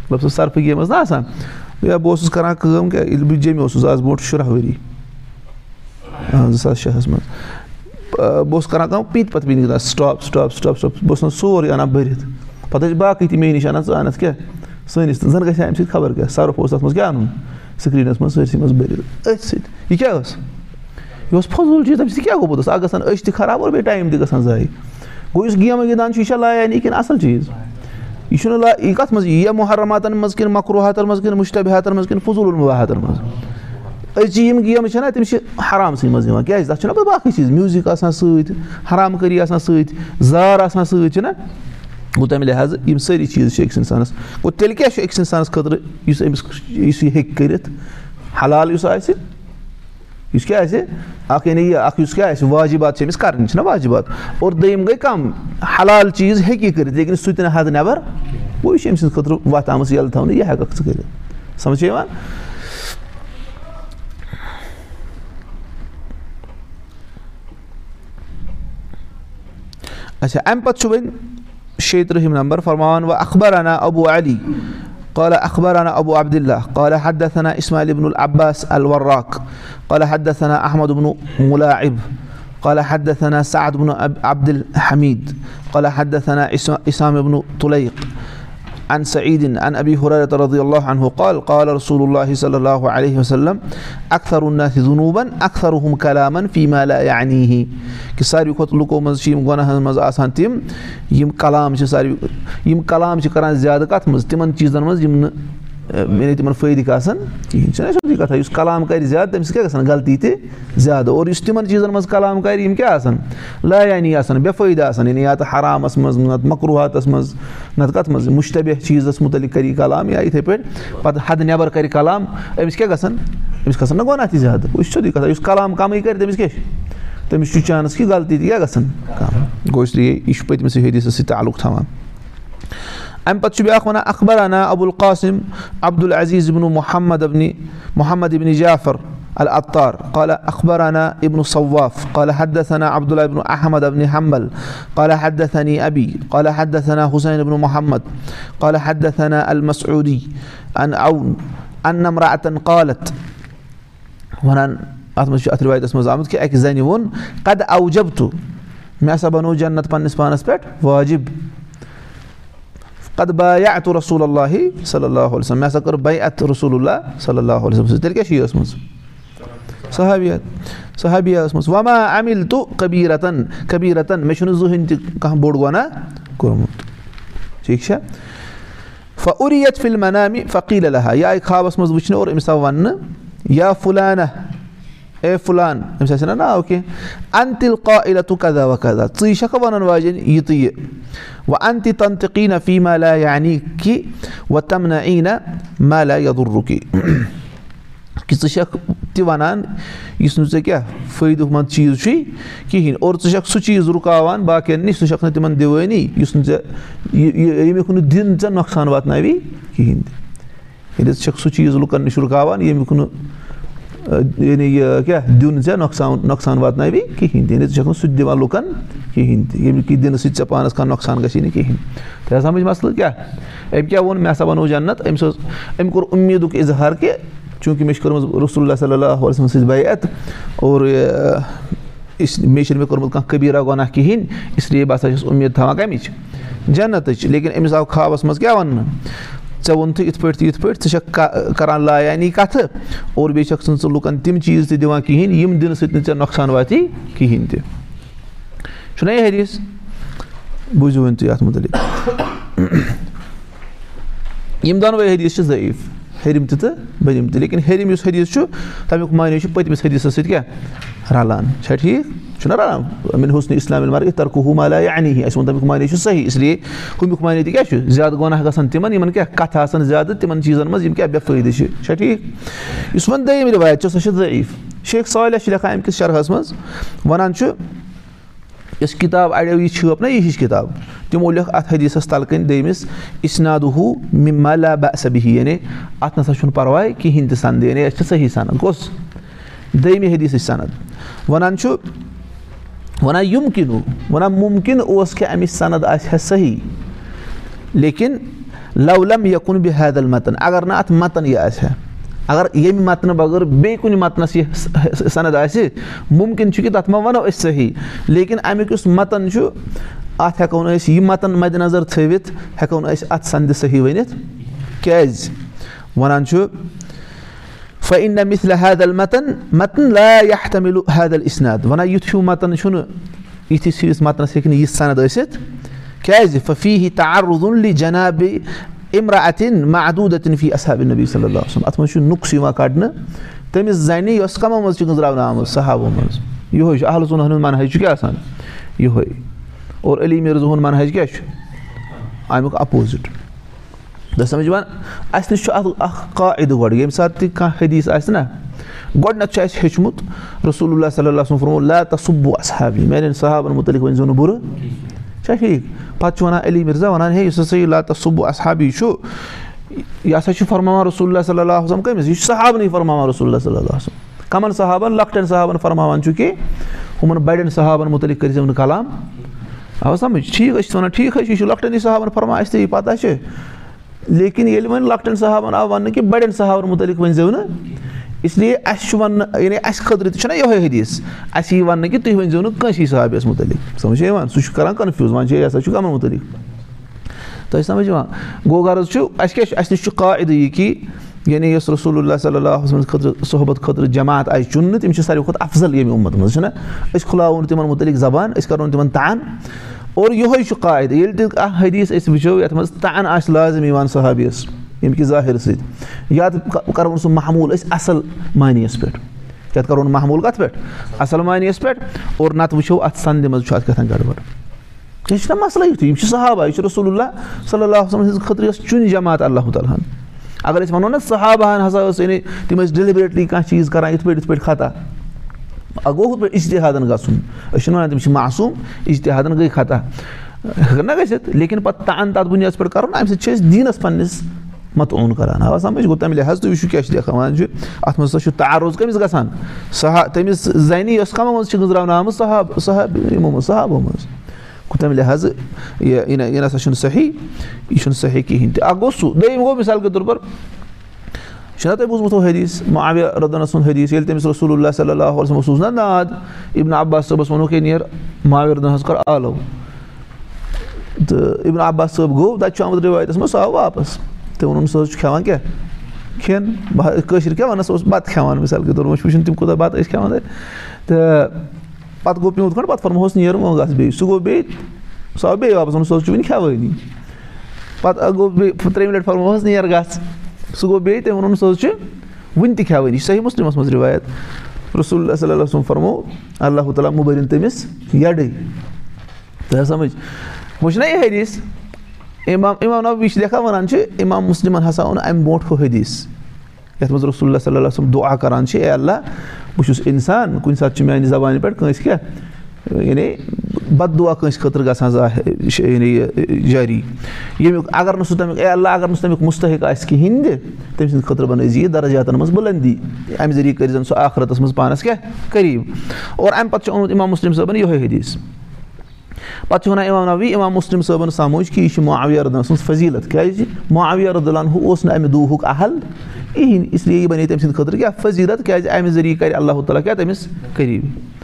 مطلب سۄ سَرفہٕ گیم ٲس نہ آسان یا بہٕ اوسُس کَران کٲم ییٚلہِ بہٕ جیٚمہِ اوسُس آز برونٛٹھ شُراہ ؤری زٕ ساس شےٚ ہَس منٛز بہٕ اوسُس کَران کٲم پِتہِ پَتہٕ گِنٛدان سِٹاپ سِٹاپ سِٹاپ سِٹاپ بہٕ اوسُس نہٕ سورُے اَنان بٔرِتھ پَتہٕ ٲسۍ باقٕے تہِ مے نِش اَنان ژٕ اَنَتھ کیٛاہ؟ سٲنِس زَن گژھِ ہا اَمہِ سۭتۍ خبر کیٛاہ؟ سرف اوس تَتھ منٛز کیٛاہ اَنُن؟ سِکریٖنَس منٛز سٲرسٕے منٛز بٔرِتھ أتھۍ سۭتۍ۔ یہِ کیٛاہ ٲس؟ یہِ اوس فضوٗل چیٖز تَمہِ سۭتۍ کیٛاہ گوٚمُت اوس اَکھ گژھان أچھ تہِ خراب اور بیٚیہِ ٹایم تہِ گژھان ضایع گوٚو یُس گیمہٕ گِنٛدان چھُ یہِ چھا لایانی کِنہٕ اَصٕل چیٖز؟ یہِ چھُنہٕ یہِ کَتھ منٛز؟ یی یا محرماتَن منٛز کِنہٕ مکروٗہاتَن منٛز کِنہٕ مُشتبِہاتَن منٛز کِنہٕ فضوٗل الواحاتَن منٛز۔ أزچہِ یِم گیمہٕ چھَنا تِم چھِ حرامسٕے منٛز یِوان۔ کیٛازِ؟ تَتھ چھُنہ پَتہٕ باقٕے چیٖز۔ میوٗزِک آسان سۭتۍ حرام کٲری آسان سۭتۍ زار آسان سۭتۍ چھِنہ گوٚو تَمہِ لِحاظہٕ یِم سٲری چیٖز چھِ أکِس اِنسانَس گوٚو تیٚلہِ کیٛاہ چھُ أکِس اِنسانَس خٲطرٕ یُس أمِس یُس یہِ ہیٚکہِ کٔرِتھ حلال یُس آسہِ یُس کیٛاہ آسہِ اَکھ یعنی یہِ اَکھ یُس کیٛاہ آسہِ واجِبات چھِ أمِس کَرٕنۍ چھِنہ واجِبات اور دوٚیِم گٔے کَم حلال چیٖز ہیٚکہِ یہِ کٔرِتھ لیکِن سُہ تہِ نہٕ حد نٮ۪بر گوٚو یہِ چھِ أمۍ سٕنٛدِ خٲطرٕ وَتھ آمٕژ یَلہٕ تھاونہٕ یہِ ہٮ۪کَکھ ژٕ کٔرِتھ سَمجھ یِوان اچھا اَمہِ پَتہٕ چھُ وۄنۍ شیٚیہِ تٕرٛہِم نمبر. اخبر انا ابوٗ علی قال اخبرنا ابو عبد الله قال حدثنا اسماعيل بن العباس الوراق. قال حدثنا احمد بن ملاعب. قال حدثنا سعد بن عبد الحميد. قال حدثنا اسام بن طليق عن سعيد عن ابي هريره رضي الله عنه قال قال رسول الله صلى الله عليه وسلم اكثر الناس ذنوبا اكثرهم كلاما فيما لا يعنيه. کہِ ساروی کھۄتہٕ لُکو منٛز چھِ یِم گۄناہَن منٛز آسان تِم یِم کلام چھِ ساروی یِم کلام چھِ کَران زیادٕ کَتھ منٛز تِمَن چیٖزَن منٛز یِم نہٕ یعنی تِمَن فٲیدٕ آسان کِہیٖنۍ چھِنہ سیٚودُے کَتھا یُس کلام کَرِ زیادٕ تٔمِس کیٛاہ گژھان غلطی تہِ زیادٕ اور یُس تِمَن چیٖزَن منٛز کلام کَرِ یِم کیٛاہ آسان لایانی آسان بے فٲیدٕ آسان یعنی یا تہٕ حرامَس منٛز نَتہٕ مکروٗہاتَس منٛز نَتہٕ کَتھ منٛز مُشتبہ چیٖزَس مُتعلِق کَرِ یہِ کلام یا یِتھَے پٲٹھۍ پَتہٕ حدٕ نٮ۪بر کَرِ کلام أمِس کیٛاہ گژھان أمِس کھسان نہ گۄناہ تہِ زیادٕ یہِ چھُ سیٚودُے کَتھا یُس کلام کَمٕے کَرِ تٔمِس کیٛاہ چھُ تٔمِس چھُ چانٕس کہِ غلطی تہِ کیٛاہ گژھان کَم گوٚو اس لیے یہِ چھُ پٔتمِس حدیٖثَس سۭتۍ تعلُق تھاوان اَمہِ پَتہٕ چھُ بیٛاکھ وَنان اخبر انا ابوٗ القاسِم عبدالعزیٖز ابنو محمد ابنِ محمد ابنِ جافر العطار قال اخبرنا ابن صواف. قال حدثنا عبد الله بن احمد بن حنبل. قال حدثني ابي قال حدثنا حسين بن محمد. قال حدثنا المسعودي عن عون ان امرأة قالت وَنان اَتھ منٛز چھُ اَتھ رِوایتَس منٛز آمُت کہِ اَکہِ زَنہِ ووٚن قد اوجب تہٕ مےٚ ہسا بَنوو جنت پَنٕنِس پانَس پٮ۪ٹھ واجِب رسول اللہِ صلی اللہُ علیہم مےٚ ہسا کٔر بے ات رسول صلی اللہُ تیٚلہِ کیٛاہ چھِ ٲسمٕژ صحابِیت صحابِیا ٲسمٕژ وما امیٖل تہٕ کبیٖرتن کبیٖرتن مےٚ چھُنہٕ زٕہٕنۍ تہِ کانٛہہ بوٚڑ گۄناہ کوٚرمُت ٹھیٖک چھا فعریت فِلمنامہِ فقیٖل اللہ یہِ آیہِ خابَس منٛز وٕچھنہٕ اور أمِس آو وَننہٕ یا فُلانہ فُلان؟ أمِس آسہِ نہ ناو کینٛہہ ژٕے چھَکھا وَنان واجٮ۪ن یہِ تہٕ یہِ وۄنۍ اَن تہِ تَن تہِ قیٖنہ فی مالا یعنی کہِ وَ تَم نہ ای نہ مالا یدُر رُکے کہِ ژٕ چھَکھ تہِ وَنان یُس نہٕ ژےٚ کیٛاہ فٲیدٕ منٛد چیٖز چھُے کِہیٖنۍ اور ژٕ چھَکھ سُہ چیٖز رُکاوان باقٕیَن نِش ژٕ چھَکھ نہٕ تِمَن دِوٲنی یُس نہٕ ژےٚ ییٚمیُک نہٕ دِن ژےٚ نۄقصان واتناوی کِہیٖنۍ تہِ ییٚلہِ چھَکھ سُہ چیٖز لُکَن نِش رُکاوان ییٚمیُک نہٕ یعنی یہِ کیٛاہ دیُن ژےٚ نۄقصان نۄقصان واتناوی کِہیٖنۍ تہِ ژٕ چھَکھ نہٕ سُہ تہِ دِوان لُکَن کِہیٖنۍ تہِ ییٚمیُک یہِ دِنہٕ سۭتۍ ژےٚ پانَس کانٛہہ نۄقصان گژھی نہٕ کِہیٖنۍ تۄہہِ سَمٕجھ مَسلہٕ کیٛاہ أمۍ کیٛاہ ووٚن مےٚ ہسا وَنو جنت أمِس اوس أمۍ کوٚر اُمیٖدُک اِظہار کہِ چوٗنٛکہِ مےٚ چھِ کٔرمٕژ رسول صلی اللہ علیہ سٕنٛز بیت اور مےٚ چھِنہٕ مےٚ کوٚرمُت کانٛہہ قبیٖرا گۄناہ کِہیٖنۍ اِسلیے بہٕ ہسا چھُس اُمید تھاوان کَمِچ جنتٕچ لیکِن أمِس آو خابَس منٛز کیٛاہ وَننہٕ ژےٚ ووٚنتھٕ یِتھ پٲٹھۍ تہٕ یِتھ پٲٹھۍ ژٕ چھَکھ کَران لایانی کَتھٕ؟ اور بیٚیہِ چھَکھ ژٕ ژٕ لُکَن تِم چیٖز تہِ دِوان کِہیٖنۍ یِم دِنہٕ سۭتۍ نہٕ ژےٚ نۄقصان واتی کِہیٖنۍ تہِ۔ چھُنہ یہِ حدیٖث؟ بوٗزِو تُہۍ اَتھ مُتعلِق۔ یِم دۄنوَے حدیٖث چھِ ضعیٖف ہیٚرِم تہِ تہٕ بٔرِم تہِ۔ لیکِن ہیٚرِم یُس حدیٖث چھُ تَمیُک معنے چھُ پٔتمِس حدیٖثَس سۭتۍ کیٛاہ؟ رَلان۔ چھا ٹھیٖک چھُنہ حُسنہِ اِسلامِ مَر ترکُ ہُمالا یعنی اَسہِ ووٚن تَمیُک معنے چھُ صحیح اِسلیے ہُمیُک معنے تہِ کیٛاہ چھُ زیادٕ گۄناہ گژھان تِمَن یِمَن کیٛاہ کَتھٕ آسان زیادٕ تِمَن چیٖزَن منٛز یِم کیٛاہ بے فٲیدٕ چھِ ٹھیٖک یُس وۄنۍ دوٚیِم رِوایت چھِ سۄ چھِ ضعیٖف شیخ صالح چھِ لیکھان اَمہِ کِس شَرحَس منٛز وَنان چھُ یۄس کِتاب اَڑیو یہِ چھٲپ نہ یہِ ہِش کِتاب تِمو لیوٚکھ اَتھ حدیٖثَس تَلہٕ کَنۍ دوٚیمِس اِسنادُ یعنی اَتھ نَسا چھُنہٕ پَرواے کِہیٖنۍ تہِ سَندٕ یعنی اَسہِ چھِ صحیح سَند کۄس دوٚیمہِ حدیٖثٕچ سَند وَنان چھُ وَنان یِم کِنوٗ وَنان مُمکِن اوس کہِ اَمِچ سَند آسہِ ہا صحیح لیکِن لولم یکُن بہِ حیدل متن اگر نہٕ اَتھ متن یہِ آسہِ ہا اگر ییٚمہِ متنہٕ بغٲر بیٚیہِ کُنہِ متنَس یہِ سند آسہِ مُمکِن چھُ کہِ تَتھ ما وَنو أسۍ صحیح لیکِن اَمیُک یُس متن چھُ اَتھ ہٮ۪کو نہٕ أسۍ یہِ متن مدِ نظر تھٲوِتھ ہٮ۪کو نہٕ أسۍ اَتھ سندِ صحیح ؤنِتھ کیازِ؟ وَنان چھُ فعن مِثل حیدل متن متن لاحتمل حیدل اِسناد وَنان یُتھ ہیوٗ متن متنَس ہیٚکہِ نہٕ یہِ سند ٲسِتھ کیازِ ففی ہی تعرُ جنابِ اِمرا اتِن محدوٗدن فی اصحاب نبی صلی اللہ وسلم. اَتھ منٛز چھُ نُقص یِوان کَڑنہٕ تٔمِس زَنہِ یۄس کَمو منٛز چھِ گٔنٛزراونہٕ آمٕژ صحابو منٛز یِہوے چھُ اہل صُنہن ہُنٛد منحج چھُ کیاہ آسان یِہوے اور علی مِرزا منحج کیاہ چھُ؟ اَمیُک تۄہہِ سَمجھ یِوان اَسہِ نِش چھُ اَتھ اکھ قاعدٕ گۄڈٕ ییٚمہِ ساتہٕ تہِ کانٛہہ حدیٖث آسہِ نہ گۄڈٕنیتھ چھُ اَسہِ ہیٚچھمُت رسول اللہ صلی اللہ فرمو لا تصبُ اصحابی میانٮ۪ن صحابن مُتعلِق ؤنۍ زیو نہٕ بُرٕ چھا ٹھیٖک پَتہٕ چھُ وَنان علی مِرزا وَنان ہے یُس ہسا یہِ تصبُ اصحابی چھُ یہِ ہسا چھُ فرماوان رسول اللہ صلی اللہ وسلم کٔمِس یہِ چھُ صحابنٕے فرماوان رسول اللہ صلی اللہ وسلم کَمن صحابن لۄکٹٮ۪ن صحابن فرماوان چھُ کہِ ہُمن بَڑٮ۪ن صحابن مُتعلِق کٔرزیٚو نہٕ کلام آو سَمجھ ٹھیٖک أسۍ چھِ وَنان ٹھیٖک حظ چھُ یہِ چھُ لۄکٹٮ۪نٕے صحابن فرمان اَسہِ تہِ یہِ پَتہ چھِ لیکِن ییٚلہِ وۄنۍ لۄکٹٮ۪ن صحابن آو وَننہٕ کہِ بَڑٮ۪ن صحابن مُتعلِق ؤنۍ زیو نہٕ اِسلیے اَسہِ چھُ وَننہٕ یعنی اَسہِ خٲطرٕ تہِ چھُنہ یِہوے حدیٖث اَسہِ یی وَننہٕ کہِ تُہۍ ؤنۍ زیو نہٕ کٲنٛسی صحابِیَس مُتعلِق سَمجھ یِوان سُہ چھُ کران کَنفیوٗز وۄنۍ چھِ یہِ ہسا چھُ کَمن مُتعلِق تۄہہِ سَمجھ یِوان گوٚو غرض چھُ اَسہِ کیاہ چھُ اَسہِ نِش چھُ قاعدٕ یہِ کہِ یعنی یۄس رسول اللہ صلی اللہُ خٲطرٕ صحبت خٲطرٕ جماعت آسہِ چُننہٕ تِم چھِ ساروی کھۄتہٕ اَفضل ییٚمہِ اُمت منٛز چھِنہ أسۍ کھُلاوو نہٕ تِمن مُتعلِق زبان أسۍ کَرو نہٕ تِمن تان اور یِہوے چھُ قاعدٕ ییٚلہِ تہِ اکھ حدیٖث أسۍ وٕچھو یَتھ منٛز تان آسہِ لازِم یِوان صحابِیَس ییٚمہِ کہِ ظٲہِر سۭتۍ۔ یا تہٕ کَرون سُہ محموٗل أسۍ اَصٕل معنیَس پٮ۪ٹھ۔ یَتھ کَرون محموٗل کَتھ پٮ۪ٹھ؟ اَصٕل معنیَس پٮ۪ٹھ۔ اور نَتہٕ وٕچھو اَتھ سَندِ منٛز چھُ اَتھ کیٛاہ تام گڑبڑ۔ یہِ چھُنہ مَسلہٕ یُتھُے یِم چھِ صحابہ یہِ چھُ رسول اللہ صلی اللہ سٕنٛدِ خٲطرٕ یۄس چُنہِ جماعت اللہ تعالیٰ ہن۔ اَگر أسۍ وَنو نہ صحابہن ہسا ٲس یعنی تِم ٲسۍ ڈیلِبریٹلی کانٛہہ چیٖز کران یِتھ پٲٹھۍ یِتھ پٲٹھۍ خطا گوٚو ہُتھ پٲٹھۍ اِشتِحادن گژھُن أسۍ چھِنہٕ وَنان تِم چھِ معصوٗم اِشتِحادن گٔے خطا۔ ہٮ۪کَن نہ گٔژھِتھ لیکِن پَتہٕ تان تَتھ بُنیادَس پٮ۪ٹھ کَرُن اَمہِ سۭتۍ چھِ أسۍ دیٖنَس پنٛنِس متعوٗن کران اَوا سَمجھ گوٚو تَمہِ لِحاظ تُہۍ وٕچھِو کیاہ چھِ لیکھان وَنان چھُ اَتھ منٛز ہسا چھُ تعارُض کٔمِس گژھان سہا تٔمِس زَنہِ یۄس کَمو منٛز چھِ گٔنٛزراونہٕ آمٕژ صحاب صحاب یِمو منٛز صحابو منٛز گوٚو تَمہِ لِحاظ یہِ نہ سا چھُنہٕ صحیح یہِ چھُنہٕ صحیح کِہینۍ تہِ اکھ گوٚو سُہ دوٚیِم گوٚو مِثال کے طور پر چھُنہ تۄہہِ بوٗزمُت حدیٖث معاویہ رُدنَس سُنٛد حدیٖث ییٚلہِ تٔمِس رسول اللہ صلی اللہ اوس نہ ناد اِبن عباس صٲبَس ووٚنُکھ ہے نیر معاویہ رُدن حظ کٔر آلو تہٕ اِبن عباس صٲب گوٚو تَتہِ چھُ آمُت رِوایتَس منٛز سُہ آو واپَس تٔمۍ ووٚنُن سُہ حظ چھُ کھٮ۪وان کیٛاہ کھٮ۪ن کٲشِر کیٛاہ وَنان سُہ اوس بَتہٕ کھٮ۪وان مِثال کے طور چھُ وٕچھُن تِم کوٗتاہ بَتہٕ ٲسۍ کھٮ۪وان تَتہِ تہٕ پَتہٕ گوٚو پیوٗنٛت کھنٛڈ پَتہٕ فرموہَس نیر گژھ بیٚیہِ سُہ گوٚو بیٚیہِ سُہ آو بیٚیہِ واپَس ووٚنُن سُہ حظ چھُ وٕنہِ کھٮ۪وٲنی پَتہٕ گوٚو بیٚیہِ ترٛیٚیِمہِ لَٹہِ فرموہَس نیر گژھ سُہ گوٚو بیٚیہِ تٔمۍ ووٚنُن سُہ حظ چھُ وٕنہِ تہِ کھٮ۪وٲنی صحیح مُسلِمَس منٛز رِوایت رسول اللہ صلی اللہ وسلم فرمو اللہ تعالیٰ مُبٲرِن تٔمِس یَڈٕے تۄہہِ سَمٕجھ وۄنۍ چھُنہ یہِ حدیٖث اِمام اِمام نبی چھِ لیکھان وَنان چھِ اِمام مُسلِمَن ہسا اوٚن اَمہِ برونٛٹھ ہُہ حدیٖث. یَتھ منٛز رسول اللہ صلی اللہ وسلم دُعا کران چھِ اے اللہ بہٕ چھُس اِنسان کُنہِ ساتہٕ چھُ میانہِ زبانہِ پٮ۪ٹھ کٲنٛسہِ کیٛاہ یعنی بد دُعا کٲنٛسہِ خٲطرٕ گژھان جٲری ییٚمیُک اگر نہٕ سُہ تَمیُک اللہ اگر نہٕ سُہ تَمیُک مُستحق آسہِ کِہیٖنۍ تہِ تٔمۍ سٕنٛدِ خٲطرٕ بَنٲیزِ یہِ درجاتَن منٛز بُلندی اَمہِ ذٔریعہٕ کٔرۍ زَن سُہ آخرَتَس منٛز پانَس کیٛاہ قریٖب اور اَمہِ پَتہٕ چھُ اوٚنمُت اِمام مُسلِم صٲبَن یِہوے حدیٖث پَتہٕ چھُ وَنان اِمام نبی اِمام مُسلِم صٲبَن سَمجھ کہِ یہِ چھُ معاویہ ردن سٕنٛز فضیٖلت کیازِ معاویہ ردُلان ہُہ اوس نہٕ اَمہِ دُہُک اہل کِہینۍ اِسلیے یہِ بَنے تٔمۍ سٕنٛدِ خٲطرٕ کیٛاہ فضیٖلت کیازِ اَمہِ ذٔریعہٕ کَرِ اللہ تعالیٰ کیٛاہ تٔمِس قریٖب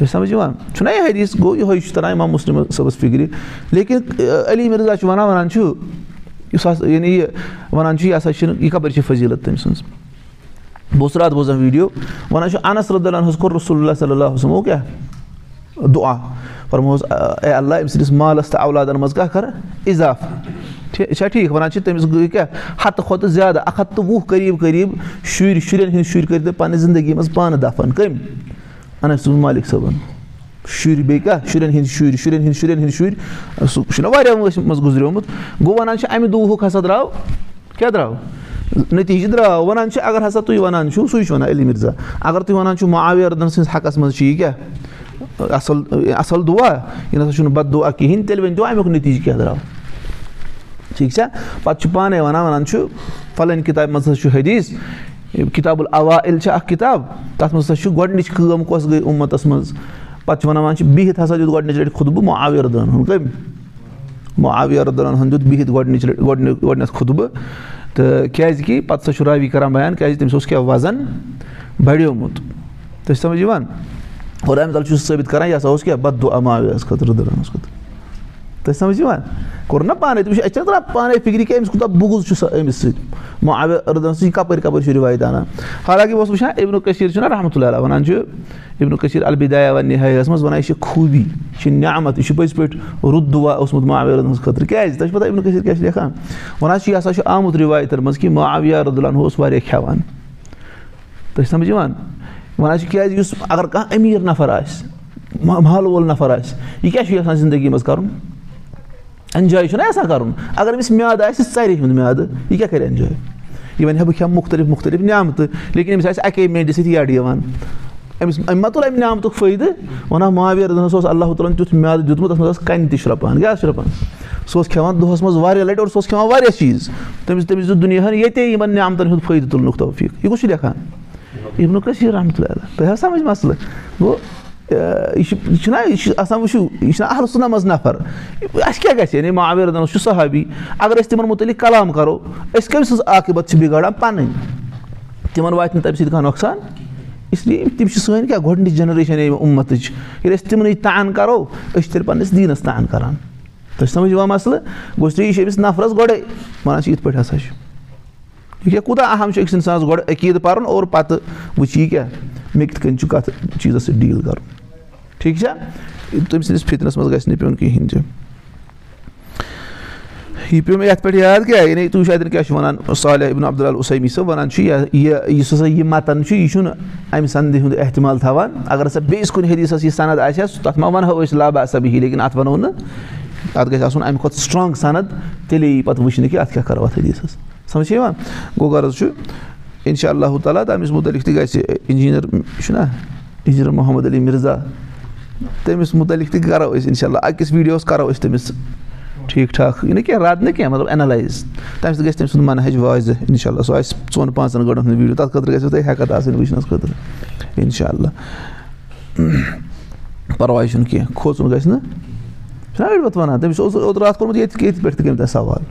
تُہۍ سَمجھ یِوان چھُنہ یہِ حدیٖث گوٚو یِہوے چھُ تَران اِمام مُسلِم صٲبَس فِکرِ لیکِن علی مِرزا چھُ وَنان وَنان چھُ یُس ہسا یعنی یہِ وَنان چھُ یہِ ہسا چھُنہٕ یہِ کَپٲرۍ چھِ فضیٖلت تٔمۍ سٕنٛز بہٕ اوسُس راتھ بوزان ویٖڈیو وَنان چھُ انس رُدُلن حظ کوٚر رسول اللہ صلی اللہ کیٛاہ دُعا فرموس اے اللہ أمۍ سٕنٛدِس مالَس تہٕ اولادَن منٛز کیٛاہ کَرٕ اِضافہٕ چھا ٹھیٖک وَنان چھِ تٔمِس گٔے کیٛاہ ہَتہٕ کھۄتہٕ زیادٕ اَکھ ہَتھ تہٕ وُہ قریٖب قریٖب شُرۍ شُرٮ۪ن ہِنٛدۍ شُرۍ کٔرۍ تٔمۍ پَننہِ زندگی منٛز پانہٕ دَفَن کٔمۍ انس مالِک صٲبَن شُرۍ بیٚیہِ کیٛاہ شُرٮ۪ن ہِنٛدۍ شُرۍ شُرٮ۪ن ہِنٛدۍ شُرٮ۪ن ہِنٛدۍ شُرۍ سُہ چھُنہ واریاہ وٲنٛسہِ منٛز گُزریومُت گوٚو وَنان چھِ اَمہِ دُہُک ہسا درٛاو. کیٛاہ درٛاو؟ نٔتیٖجہٕ درٛاو. وَنان چھِ اگر ہسا تُہۍ وَنان چھُو سُے چھُ وَنان علی مِرزا. اگر تُہۍ وَنان چھُو معاویردَن سٕنٛدِس حقَس منٛز چھِ یہِ کیٛاہ اَصٕل اَصٕل دُعا یہِ نہ سا چھُنہٕ بد دُعا کِہیٖنۍ تیٚلہِ ؤنۍ تو اَمیُک نٔتیٖجہٕ کیٛاہ درٛاو. ٹھیٖک چھا پَتہٕ چھُ پانَے وَنان وَنان چھُ فَلٲنۍ کِتابہِ منٛز حظ چھُ حدیٖث کِتاب الاوائل چھِ اَکھ کِتاب تَتھ منٛز ہسا چھُ گۄڈنِچ کٲم کۄس گٔے اُمَتَس منٛز پَتہٕ چھِ وَنان وَنان چھِ بِہِتھ ہسا دیُت گۄڈنِچ لَٹہِ خُطبہٕ معاوِردَن ہُنٛد کٔمۍ معاویہ رُدُلن ہُنٛد دیُت بِہِتھ گۄڈنِچ گۄڈنیُک گۄڈنٮ۪تھ خُطبہٕ تہٕ کیٛازِکہِ پَتہٕ سا چھُ راوی کَران بیان کیٛازِ تٔمِس اوس کیٛاہ وَزَن بَڑیومُت تۄہہِ چھِ سَمٕجھ یِوان اور اَمہِ تَل چھُ سُہ ثٲبِت کَران یہِ ہسا اوس کیٛاہ بَدُ رُدُلَنَس خٲطرٕ تۄہہِ سَمٕجھ یِوان کوٚر نا پانَے تٔمِس چھِ اَسہِ چھَنہٕ تران پانَے فِکرِ کہِ أمِس کوٗتاہ بُغُز چھُ سُہ أمِس سۭتۍ معاویہ رُدُلَن سۭتۍ یہِ کَپٲرۍ کَپٲرۍ چھُ رِوایت اَنان حالانکہِ بہٕ اوسُس وٕچھان اِبنُ کٔشیٖر چھُنہ رحمتُہ اللہ وَنان چھُ اِبنُ کٔشیٖر البِدایا وَ نِہایَس منٛز وَنان یہِ چھِ خوٗبی چھِ نعمت یہِ چھُ پٔزۍ پٲٹھۍ رُت دُعا اوسمُت معاویہ رُدُلَس خٲطرٕ کیٛازِ تۄہہِ چھُ پَتہ اِبنُ کٔشیٖر کیٛاہ چھِ لیکھان وَنان چھِ یہِ ہسا چھُ آمُت رِوایتَن منٛز کہِ معاویہ رُدُلن اوس واریاہ کھٮ۪وان چھِ سَمٕجھ یِوان وَنان چھِ کیٛازِ یُس اگر کانٛہہ امیٖر نَفر آسہِ محلہٕ وول نَفر آسہِ یہِ کیٛاہ چھُ یَژھان زندگی منٛز کَرُن اٮ۪نجاے چھُنہ یَژھان کَرُن اگر أمِس میادٕ آسہِ ژَرِ ہُنٛد میادٕ یہِ کیٛاہ کَرِ اٮ۪نجاے یہِ وَنہِ ہا بہٕ کھٮ۪مہٕ مُختٔلِف مُختٔلِف نعمتہٕ لیکِن أمِس آسہِ اَکے مینٛڈِ سۭتۍ یَڈ یِوان أمِس أمۍ ما تُل اَمہِ نعمتُک فٲیدٕ وَنان ماویر رَنَس اوس اللہ تعالیٰ ہَن تیُتھ میادٕ دیُتمُت تَتھ منٛز ٲس کَنہِ تہِ شرٛۄپان کیٛاہ شرٛۄپان سُہ اوس کھٮ۪وان دۄہَس منٛز واریاہ لَٹہِ اور سُہ اوس کھٮ۪وان واریاہ چیٖز تٔمِس تٔمِس دیُت دُنیاہَن ییٚتے یِمَن نعمتَن ہُنٛد فٲیدٕ تُلنُک توفیٖق یہِ چھُ لیکھان یِم کٔشیٖر رحمتُہ اللہ تۄہہِ حظ سَمٕجھ مَسلہٕ گوٚو یہِ چھُ یہِ چھُنہ یہِ چھُ آسان وٕچھِو یہِ چھُنہ اہل سُنہ منٛز نَفر؟ اَسہِ کیٛاہ گژھِ یعنی معاویر رَدَنَس چھُ صحابی اگر أسۍ تِمَن مُتعلِق کلام کَرو أسۍ کٔمۍ سٕنٛز عاقبت چھِ بِگاڑان پَنٕنۍ تِمَن واتہِ نہٕ تَمہِ سۭتۍ کانٛہہ نۄقصان اِسلیے تِم چھِ سٲنۍ کیٛاہ گۄڈنِچ جَنریشَن اُمتٕچ ییٚلہِ أسۍ تِمنٕے تان کَرو أسۍ چھِ تیٚلہِ پَنٕنِس دیٖنَس تان کَران تۄہہِ سَمٕجھ یِوان مَسلہٕ گوٚو اس لیے یہِ چھِ أمِس نَفرَس گۄڈَے وَنان چھِ یِتھ پٲٹھۍ ہَسا چھُ یہِ کیٛاہ کوٗتاہ اہم چھُ أکِس اِنسانَس گۄڈٕ عقیٖدٕ پَرُن اور پَتہٕ وٕچھِ یہِ کیٛاہ مےٚ کِتھ کٔنۍ چھُ کَتھ چیٖزَس سۭتۍ ڈیٖل کَرُن ٹھیٖک چھا تٔمۍ سٕنٛدِس فِطرَس منٛز گژھِ نہٕ پیوٚن کِہیٖنۍ تہِ یہِ پیوٚو مےٚ یَتھ پٮ۪ٹھ یاد کیٛاہ یعنی تُہۍ وٕچھو اَتٮ۪ن کیٛاہ چھُ وَنان صالح ابن عبداللہ السمی صٲب وَنان چھُ یہِ یُس ہسا یہِ مَتَن چھُ یہِ چھُنہٕ اَمہِ سَندِ ہُنٛد احتِمال تھاوان اگر ہسا بیٚیِس کُنہِ حدیٖثَس یہِ سَند آسہِ ہا تَتھ ما وَنہو أسۍ لابا سبھی لیکِن اَتھ وَنو نہٕ اَتھ گژھِ آسُن اَمہِ کھۄتہٕ سٕٹرانٛگ سَند تیٚلے یی پَتہٕ وٕچھنہٕ کہِ اَتھ کیٛاہ کَرو اَتھ حدیٖثَس سَمجھ یِوان گوٚو غرض چھُ اِنشاء اللہ تعالیٰ تٔمِس مُتعلِق تہِ گژھِ اِنجیٖنَر چھُنہ اِنجیٖنَر محمد علی مِرزا تٔمِس مُتعلِق تہِ کَرو أسۍ اِنشاء اللہ أکِس ویٖڈیوَس کَرو أسۍ تٔمِس ٹھیٖک ٹھاک یہِ نہٕ کینٛہہ رَد نہٕ کینٛہہ مطلب اٮ۪نَلایز تَمہِ سۭتۍ گژھِ تٔمۍ سُنٛد مَنہج واضح اِنشاء اللہ سُہ آسہِ ژۄن پانٛژَن گٲنٛٹَن ہُنٛد ویٖڈیو تَتھ خٲطرٕ گژھِوٕ تۄہہِ ہٮ۪کَتھ آسٕنۍ وٕچھنَس خٲطرٕ اِنشاء اللہ پَرواے چھُنہٕ کینٛہہ کھوژُن گژھِ نہٕ چھُنہ أڑۍ پَتہٕ وَنان تٔمِس اوس اوترٕ اَتھ کوٚرمُت ییٚتہِ ییٚتہِ پٮ۪ٹھ تہِ کٔمۍ تانۍ سوال؟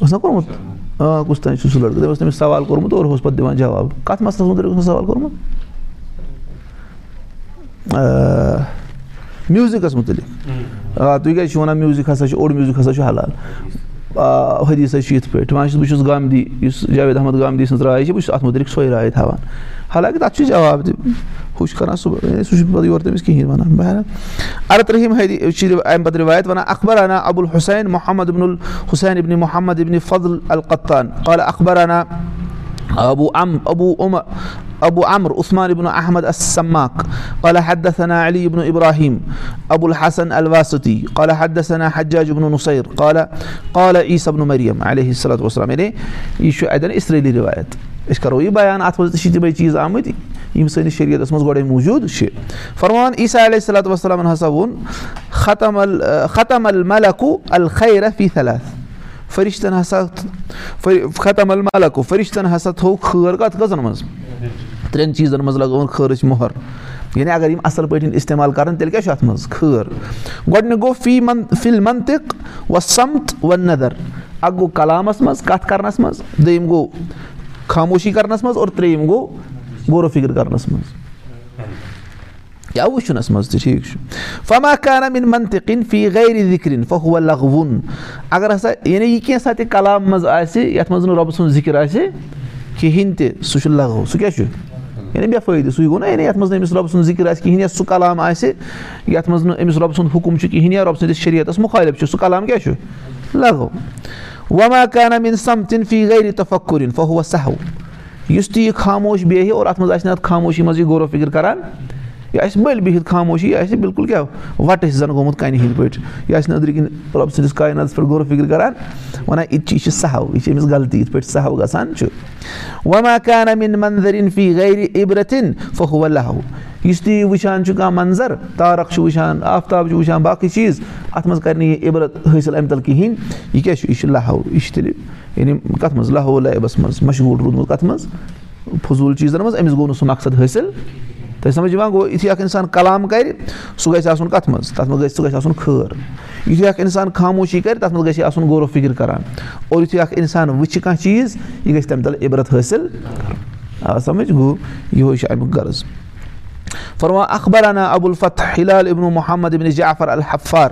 اوس نا کوٚرمُت؟ آ کُس تانۍ چھُ سُہ لٔڑکہٕ تٔمۍ اوس تٔمِس سوال کوٚرمُت اور اوس پَتہٕ دِوان جواب کَتھ مَسلَس مُتعلِق اوس سوال کوٚرمُت میوٗزِکَس مُتعلِق آ تُہۍ کیٛازِ چھِو وَنان میوٗزِک ہَسا چھُ اوٚڑ میوٗزِک ہَسا چھُ حلال آ حدیٖث حظ چھِ یِتھ پٲٹھۍ چھُس بہٕ چھُس گامدی یُس جاوید احمد گامدی سٕنٛز راے چھِ بہٕ چھُس اَتھ مُتعلِق سۄے راے تھاوان حالانکہِ تَتھ چھُ جواب تہِ ہُہ چھُ کَران سُہ سُہ چھُ پَتہٕ یورٕ تٔمِس کِہیٖنۍ وَنان بہرحال اَرترٛہِم حدی چھِ اَمہِ پَتہٕ رِوایت وَنان اخبرانا ابوٗ الحُسین محمد ابن الحُسین ابنِ محمد ابنِ فضل القطان قالہ اخبرانا ابوٗ ام ابوٗ ابوٗ عمر عثمان ابن احمد اسماق قالہ حدثنا علی ابن ابراہیم ابوٗ الحسن الواسطی قالہ حدثنا حجاج ابن نُصیر قالہ قالہ عیٖصبن مریم علیہ الصلاتُ وسلام یعنی یہِ چھُ اَتٮ۪ن اِسرٲیلی رِوایت أسۍ کَرو یہِ بیان اَتھ منٛز تہِ چھِ تِمے چیٖز آمٕتۍ یِم سٲنِس شریعتَس منٛز گۄڈَے موٗجوٗد چھِ فرمان عیٖسا علیہ صلاتُ وسلامَن ہسا ووٚن ال صلات فرِشتَن ہسا ختم الملکُ فرِشتَن ہسا تھوٚو خٲر کَتھ کٔژَن منٛز ترٛٮ۪ن چیٖزَن منٛز لگٲوٕن خٲرٕچ مۄہر یعنی اگر یِم اَصٕل پٲٹھۍ اِستعمال کَرَن تیٚلہِ کیٛاہ چھُ اَتھ منٛز خٲر گۄڈٕنیُک گوٚو فی من فِل منطق وَ سَمت وَ نَدَر اَکھ گوٚو کَلامَس منٛز کَتھ کَرنَس منٛز دوٚیِم گوٚو خاموشی کَرنَس منٛز اور ترٛیٚیِم گوٚو غورو فِکِر کَرنَس منٛز یا وٕچھنَس منٛز تہِ ٹھیٖک چھُ فما کارَمِن منطقِن فی غیر ذِکرِن فہوٗ لغوُن اگر ہسا یعنی یہِ کینٛژھا تہِ کلام منٛز آسہِ یَتھ منٛز نہٕ رۄبہٕ سُنٛد ذِکِر آسہِ کِہیٖنۍ تہِ سُہ چھُ لغو. سُہ کیٛاہ چھُ یعنی بے فٲیدٕ سُے گوٚو نہ یعنی یَتھ منٛز نہٕ أمِس رۄبہٕ سُنٛد ذِکِر آسہِ کِہیٖنۍ یا سُہ کلام آسہِ یَتھ منٛز نہٕ أمِس رۄبہٕ سُنٛد حُکُم چھُ کِہیٖنۍ یا رۄبہٕ سٕنٛدِس شریعتَس مُخٲلِف چھُ سُہ کلام کیٛاہ چھُ لغو. وما کانَمِن سَمتِن فی غیر تفکُرِن فہوٗ سہو یُس تہِ یہِ خاموش بیٚہہِ اور اَتھ منٛز آسہِ نہٕ اَتھ خاموشی منٛز یہِ غورو فِکِر کَران یہِ آسہِ بٔلۍ بِہِتھ خاموشی یہِ آسہِ بِلکُل کیٛاہ وَٹہٕ زَن گوٚمُت کَنہِ ہِنٛدۍ پٲٹھۍ؟ یہِ آسہِ أنٛدرۍ کِنۍ سٕنٛدِس کایناتَس پٮ۪ٹھ غورو فِکِر کَران۔ وَنان یہِ تہِ چھِ یہِ چھِ سہو یہِ چھِ أمِس غلطی یِتھ پٲٹھۍ سہو گژھان چھُ۔ کانَمِن منظرِن فی گرِ عبرتِن فہوٗ لہو یُس تہِ یہِ وٕچھان چھُ کانٛہہ منظر تارک چھُ وٕچھان آفتاب چھُ وٕچھان باقٕے چیٖز اَتھ منٛز کَرِ نہٕ یہِ عبرت حٲصِل اَمہِ تَل کِہیٖنۍ۔ یہِ کیٛاہ چھُ؟ یہِ چھُ لہو یہِ چھُ تیٚلہِ یعنی کَتھ منٛز؟ لہو لیبَس منٛز مشغوٗل روٗدمُت کَتھ منٛز؟ فضوٗل چیٖزَن منٛز أمِس گوٚو نہٕ سُہ مقصد حٲصِل تۄہہِ سَمجھ یِوان گوٚو یُتھُے اکھ اِنسان کلام کَرِ سُہ گژھِ آسُن کَتھ منٛز تَتھ منٛز گژھِ سُہ گژھِ آسُن خٲر یُتھُے اکھ اِنسان خاموشی کَرِ تَتھ منٛز گژھِ یہِ آسُن غور و فِکر کران اور یُتھُے اکھ اِنسان وٕچھِ کانٛہہ چیٖز یہِ گژھِ تَمہِ تَل عبرت حٲصِل آ سَمجھ گوٚو یِہوے چھُ اَمیُک غرض فرما اخبرنا ابو الفتح هلال ابن محمد بن جعفر الحفار.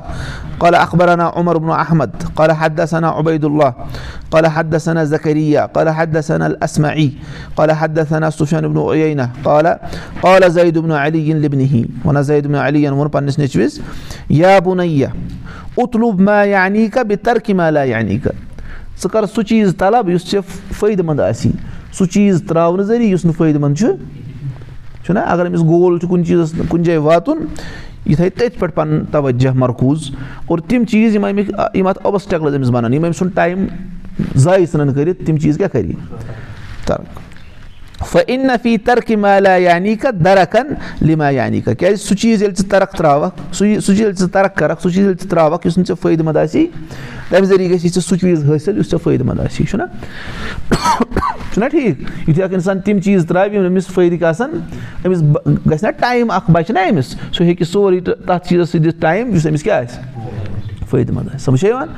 قال اخبرنا عمر بن احمد قال حدثنا عبيد الله قال حدثنا زكريا. قال حدثنا الاسمعي قال حدثنا سفيان بن عيينه قال قال زيد بن علي لابنه. وانا زيد بن علي وون پنس نچويس يا بني اطلب ما يعنيك بترك ما لا يعنيك. ژٕ کر سُہ چیٖز طلب یُس ژےٚ فٲیدٕ منٛد آسی سُہ چیٖز ترٛاونہٕ ذٔریعہٕ یُس نہٕ فٲیدٕ منٛد چھُ چھُنہ اگر أمِس گول چھُ کُنہِ چیٖزَس کُنہِ جایہِ واتُن یہِ تھاوِ تٔتھۍ پٮ۪ٹھ پَنُن تَوَجہ مرکوٗز. اور تِم چیٖز یِم اَمِکۍ یِم اَتھ اوبسٹیکلٕز أمِس بَنان یِم أمۍ سُنٛد ٹایم ضایہِ ژھٕنان کٔرِتھ تِم چیٖز کیٛاہ کَرِ تَرک فہ اِن نفی ترقی مالا یعنی کا دَرکھن لِما یعنی کا کیازِ سُہ چیٖز ییٚلہِ ژٕ ترق ترٛاوَکھ سُہ سُہ چیٖز ییٚلہِ ژٕ ترق کَرکھ سُہ چیٖز ییٚلہِ ژٕ ترٛاوَکھ یُس نہٕ ژےٚ فٲیدٕ منٛد آسی تَمہِ ذٔریعہٕ گژھی ژےٚ سُہ چیٖز حٲصِل یُس ژےٚ فٲیدٕ منٛد آسی چھُنہ چھُنہ ٹھیٖک یُتھُے اکھ اِنسان تِم چیٖز ترٛاوِ یِم أمِس فٲیدٕ آسان أمِس گژھِ نہ ٹایم اکھ بَچہِ نہ أمِس سُہ ہیٚکہِ سورُے تَتھ چیٖزَس سۭتۍ دِتھ ٹایم یُس أمِس کیاہ آسہِ فٲیدٕ منٛد آسہِ سَمجھ چھا یِوان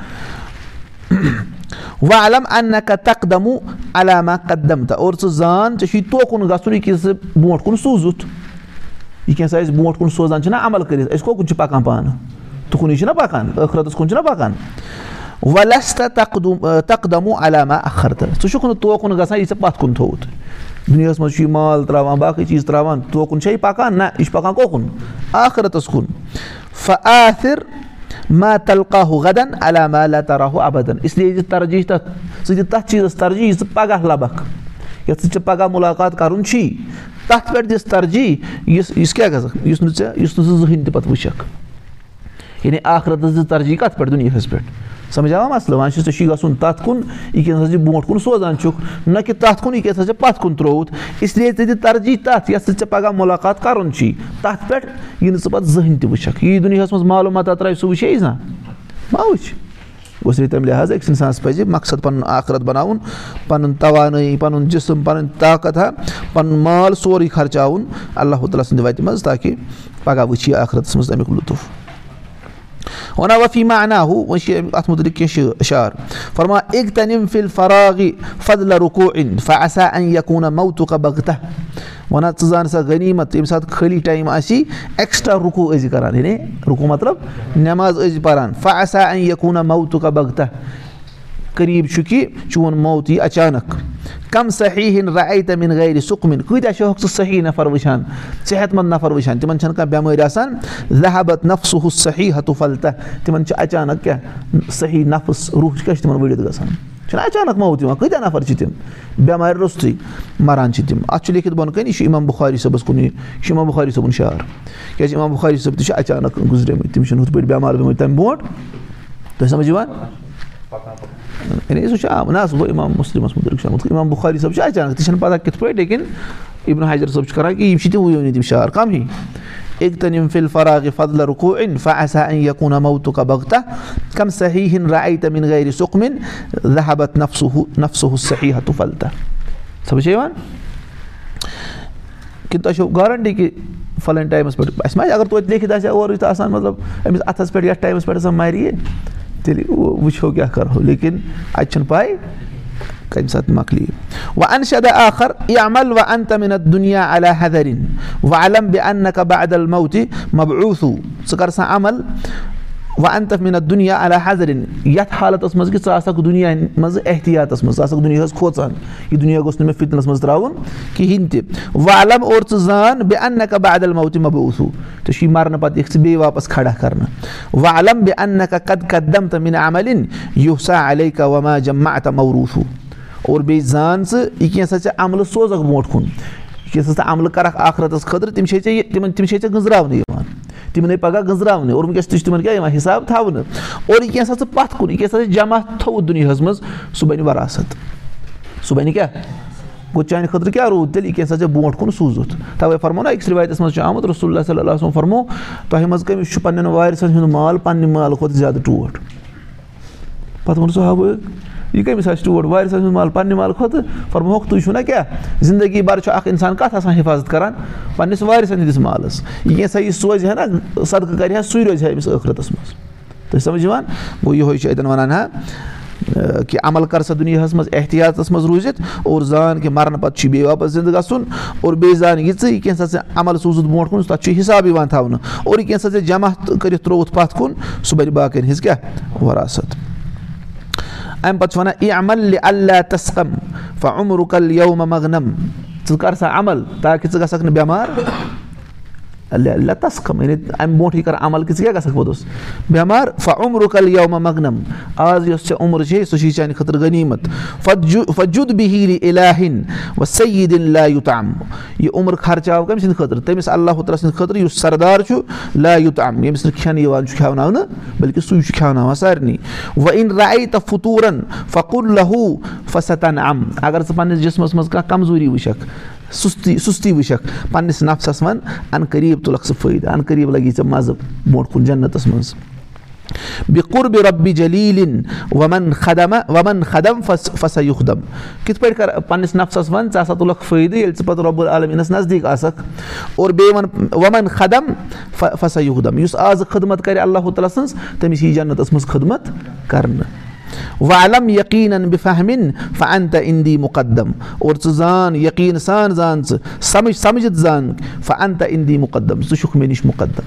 تقدمو علاما قدم تہٕ اور ژٕ زان ژےٚ چھُے توکُن گژھُن یہِ کیٛاہ ژٕ برونٛٹھ کُن سوٗزُتھ یہِ کینٛژھا أسۍ برونٛٹھ کُن سوزان چھِنہ عمل کٔرِتھ أسۍ کوکُن چھِ پَکان پانہٕ تُکُنُے چھُنہ پَکان ٲخرَتَس کُن چھُنہ پَکان وَلَستا تقدم تقدمو علاما اَخر تہٕ ژٕ چھُکھ نہٕ توکُن گژھان یہِ ژےٚ پَتھ کُن تھوٚوُتھ دُنیاہَس منٛز چھُ یہِ مال ترٛاوان باقٕے چیٖز ترٛاوان توکُن چھا یہِ پَکان نہ یہِ چھُ پَکان کوکُن آخرَتَس کُن فر ما تلقاہُ غدن علاما اللہ تعالیٰ ابدن اِسلیے دِ ترجیح تَتھ ژٕ دِ تَتھ چیٖزَس ترجیح یُس ژٕ پَگاہ لَبکھ یَتھ ژٕ ژےٚ پَگاہ مُلاقات کَرُن چھی تَتھ پٮ۪ٹھ دِس ترجیح یُس یُس کیٛاہ گژھکھ یُس نہٕ ژےٚ یُس نہٕ ژٕ زٕہٕنۍ تہِ پَتہٕ وٕچھکھ یعنی اَخرَتَس دِ ترجیح کَتھ پٮ۪ٹھ دُنیاہَس پٮ۪ٹھ سَمجھ آوا مَسلہٕ وۄنۍ چھُ ژےٚ چھُے گژھُن تَتھ کُن یہِ کیٛاہ برونٛٹھ کُن سوزان چھُکھ نہ کہِ تَتھ کُن یہِ کیٛاہ سا ژےٚ پَتھ کُن ترٛووُتھ اِسلیے ژٕ دِ ترجیح تَتھ یَتھ سۭتۍ ژےٚ پَگاہ مُلاقات کَرُن چھی تَتھ پٮ۪ٹھ یہِ نہٕ ژٕ پَتہٕ زٕہٕنۍ تہِ وٕچھکھ یی دُنیاہَس منٛز معلوٗمات ترٛاوِ سُہ وٕچھے زانٛہہ ما وٕچھ صرف تَمہِ لِحاظ أکِس اِنسانَس پَزِ مقصد پَنُن آخرت بَناوُن پَنُن توانٲیی پَنُن جِسٕم پَنٕنۍ طاقت ہا پَنُن مال سورُے خرچاوُن اللہ تعالیٰ سٕنٛدِ وَتہِ منٛز تاکہِ پَگاہ وٕچھ یہِ آخرَتَس منٛز تَمیُک لُطُف وَنا وفیٖما انا ہُہ وۄنۍ چھِ اَتھ مُتعلِق کینٛہہ فرما اِگ تنِم فِل فراغی فضلہ رُکو اِن فاسا ان یقوٗنا موتُکا بغتہ وَنان ژٕ زان سا غنیٖمت ییٚمہِ ساتہٕ خٲلی ٹایم آسی ایٚکٕسٹرا رُکو ٲسۍ کَران یعنی رُکو مطلب نٮ۪ماز ٲسۍ پَران فاسا ان یقوٗنا موتُکا بغتہ قریٖب چھُ کہِ چون موت یی اچانک کَم صحیح ہِن رایہِ تَمِن گَرِ سُکمِن کۭتیاہ چھُکھ ژٕ صحیح نَفر وٕچھان صحت منٛد نَفر وٕچھان تِمن چھَنہٕ کانٛہہ بٮ۪مٲرۍ آسان لہبت نفسُہ صحیح ہتُفلتہ تِمن چھِ اچانک کیٛاہ صحیح نفٕس روح کیٛاہ چھُ تِمن ؤڑِتھ گژھان چھُنہ اچانک موت یِوان کۭتیاہ نَفر چھِ تِم بٮ۪مارِ روٚستُے مَران چھِ تِم اَتھ چھُ لیکھِتھ بۄن کَنۍ یہِ چھُ اِمام بُخاری صٲبَس کُن یہِ چھُ اِمام بُخاری صٲبُن شعر کیازِ اِمام بُخاری صٲب تہِ چھِ اچانک گُزریمٕتۍ تِم چھِنہٕ ہُتھ پٲٹھۍ بٮ۪مار گٔمٕتۍ تَمہِ برونٛٹھ یِوان یعنی سُہ چھُ نہ گوٚو اِمام مُسلِمَس مُتعلِق چھُ آمُت اِمام بُخاری صٲب چھُ اچانک تہِ چھَنہٕ پَتہ کِتھ پٲٹھۍ لیکِن اِبن حجر صٲب چھُ کَران کہِ یِم چھِ وٕنۍ تِم شعر کَم ہی اِگتَن یِم فِل فراغِ فضلہ رُکو اِن فاسا ان یقوٗنا موتُکا بغتہ کَم صحیح ہِن رایہِ تَمِن گَرِ سُکمِن لہبت نفسُہ نفسُہ صحیح سَمجھ چھا یِوان کِنہٕ تۄہہِ چھو گارَنٹی کہِ فَلٲنۍ ٹایمَس پٮ۪ٹھ اَسہِ ما اگر توتہِ لیکھِتھ آسہِ ہا اورٕ یُتھ آسان مطلب أمِس اَتھَس پٮ۪ٹھ یَتھ ٹایمَس پٮ۪ٹھ ہسا مَرِ یہِ تیٚلہِ وٕچھو کیٛاہ کَرہو لیکِن اَتہِ چھُنہٕ پَے کَمہِ ساتہٕ مۄکلہِ وۄنۍ اَن شدا آخر یہِ ژٕ کر سا عمل وۄنۍ اَن تَتھ مِنت دُنیا علیٰ حضریٖن یَتھ حالتَس منٛز کہِ ژٕ آسکھ دُنیا منٛز احتِیاطَس منٛز ژٕ آسکھ دُنیاہَس کھوژان یہِ دُنیا گوٚژھ نہٕ مےٚ فِتنَس منٛز ترٛاوُن کِہیٖنۍ تہِ وۄنۍ علم اور ژٕ زان بے اَن نقب عدل موتہِ مبعوٗثوٗ ژےٚ چھُے مَرنہٕ پَتہٕ یِکھ ژٕ بیٚیہِ واپَس کھڑا کَرنہٕ وۄنۍ علم بے اَن نقا قد قدم تہٕ مِنہِ عملِن یوٗسا علی کا وما جما تہٕ موروٗثوٗ اور بیٚیہِ زان ژٕ یہِ کینٛژھا ژےٚ عملہٕ سوزَکھ برونٛٹھ کُن. یہِ کینٛژھا ژٕ عملہٕ کَرَکھ اَخرَتَس خٲطرٕ تِم چھے ژےٚ یہِ تِمَن تِم چھے ژےٚ گٔنٛزراونہٕ یِوان تِمنٕے پَگاہ گٔنٛزراونہٕ اور وٕنکٮ۪س تہِ چھُ تِمَن کیٛاہ یِوان حِساب تھاونہٕ اور یہِ کینٛژھا ژٕ پَتھ کُن یہِ کینٛژھا ژٕ جمع تھوٚوُتھ دُنیاہَس منٛز سُہ بَنہِ وَراثت سُہ بَنہِ کیٛاہ گوٚو چانہِ خٲطرٕ کیٛاہ روٗد تیٚلہِ یہِ کینٛژھا ژےٚ برونٛٹھ کُن سوٗزُتھ تَوَے فرمو نہ أکِس رِوایتَس منٛز چھُ آمُت رسول اللہ صلی فرمو تۄہہِ منٛز کٔمِس چھُ پنٛنٮ۪ن وارِسَن ہُنٛد مال پنٛنہِ مالہٕ کھۄتہٕ زیادٕ ٹوٹھ پَتہٕ ووٚن سُہ ہاو یہِ کٔمِس آسہِ ٹوٹھ وارِس سٕنٛز مال پَننہِ مال کھۄتہٕ فرموکھ تُہۍ چھُو نہ کیٛاہ زندگی بَر چھُ اکھ اِنسان کَتھ آسان حِفاظت کران پَننِس وارِسَن ہِنٛدِس مالَس یہِ کینٛژھا یہِ سوزِ ہا نہ صدقہٕ کَرِ ہا سُے روزِ ہا أمِس ٲخرَتَس منٛز تُہۍ سَمجھ یِوان گوٚو یِہوے چھُ اَتٮ۪ن وَنان ہا کہِ عمل کر سا دُنیاہَس منٛز احتِیاطَس منٛز روٗزِتھ اور زان کہِ مَرنہٕ پَتہٕ چھُ بیٚیہِ واپَس زِندٕ گژھُن اور بیٚیہِ زان یہِ ژٕ یہِ کینٛژھا ژےٚ عمل سوٗزُتھ برونٛٹھ کُن تَتھ چھُ حِساب یِوان تھاونہٕ اور یہِ کینٛژھا ژےٚ جمع کٔرِتھ ترٛووُتھ پَتھ کُن سُہ بَنہِ باقٕیَن ہِنٛز کیٛاہ وَراثت اَمہِ پَتہٕ چھُ وَنان اِ عمل اللہ تسکم فمرُکل یوم مگنم ژٕ کر سا عمل تاکہِ ژٕ تسکم یعنی اَمہِ برونٛٹھٕے کَر عمل کہِ ژٕ کیٛاہ گژھکھ پوٚتُس بٮ۪مار فمرُکل یوم مگنم آز یۄس ژےٚ عُمر چھے سُہ چھِ چانہِ خٲطرٕ غنیٖمت فجُد بِہیٖل علاحِن و سعیٖدِن لا یوٗتام یہِ عُمر خرچاو کٔمۍ سٕنٛدِ خٲطرٕ تٔمِس اللہ تعالیٰ سٕنٛدِ خٲطرٕ یُس سردار چھُ لا یوٗتام ییٚمِس نہٕ کھٮ۪نہٕ یِوان چھُ کھٮ۪وناونہٕ بٔلکہِ سُے چھُ کھٮ۪وناوان سارنٕے وۄنۍ راے تہٕ فطوٗرن فکُر لہوٗ ام اگر ژٕ پنٕنِس جِسمَس منٛز کانٛہہ کمزوٗری وٕچھکھ سُستی سُستی وٕچھکھ پنٕنِس نفسَس وَن اَن قریٖب تُلکھ ژٕ فٲیدٕ اَن قریٖب لگی ژےٚ مَزٕ برونٛٹھ کُن جنتَس منٛز بِکُر بہِ رۄبہِ جلیٖلِن وَمن خدما وَمن خدم فس فسا یُخدم کِتھ پٲٹھۍ کر پنٕنِس نفسَس وَن ژٕ ہسا تُلکھ فٲیدٕ ییٚلہِ ژٕ پَتہٕ رۄب العالمیٖنَس نزدیٖک آسکھ اور بیٚیہِ وَن وَمن خدم فسا یُخدم یُس آزٕ خدمت کرِ اللہ تعالیٰ سٕنٛز تٔمِس یی جنتَس منٛز خدمت کرنہٕ وعلم یقیٖن بہِ فہمِن فن تہٕ اِندی مُقدم. اور ژٕ زان یقیٖن سان زان ژٕ سمجھ سَمجِتھ زان فن تہٕ اِندی مُقدم. ژٕ چھُکھ مےٚ نِش مُقدم.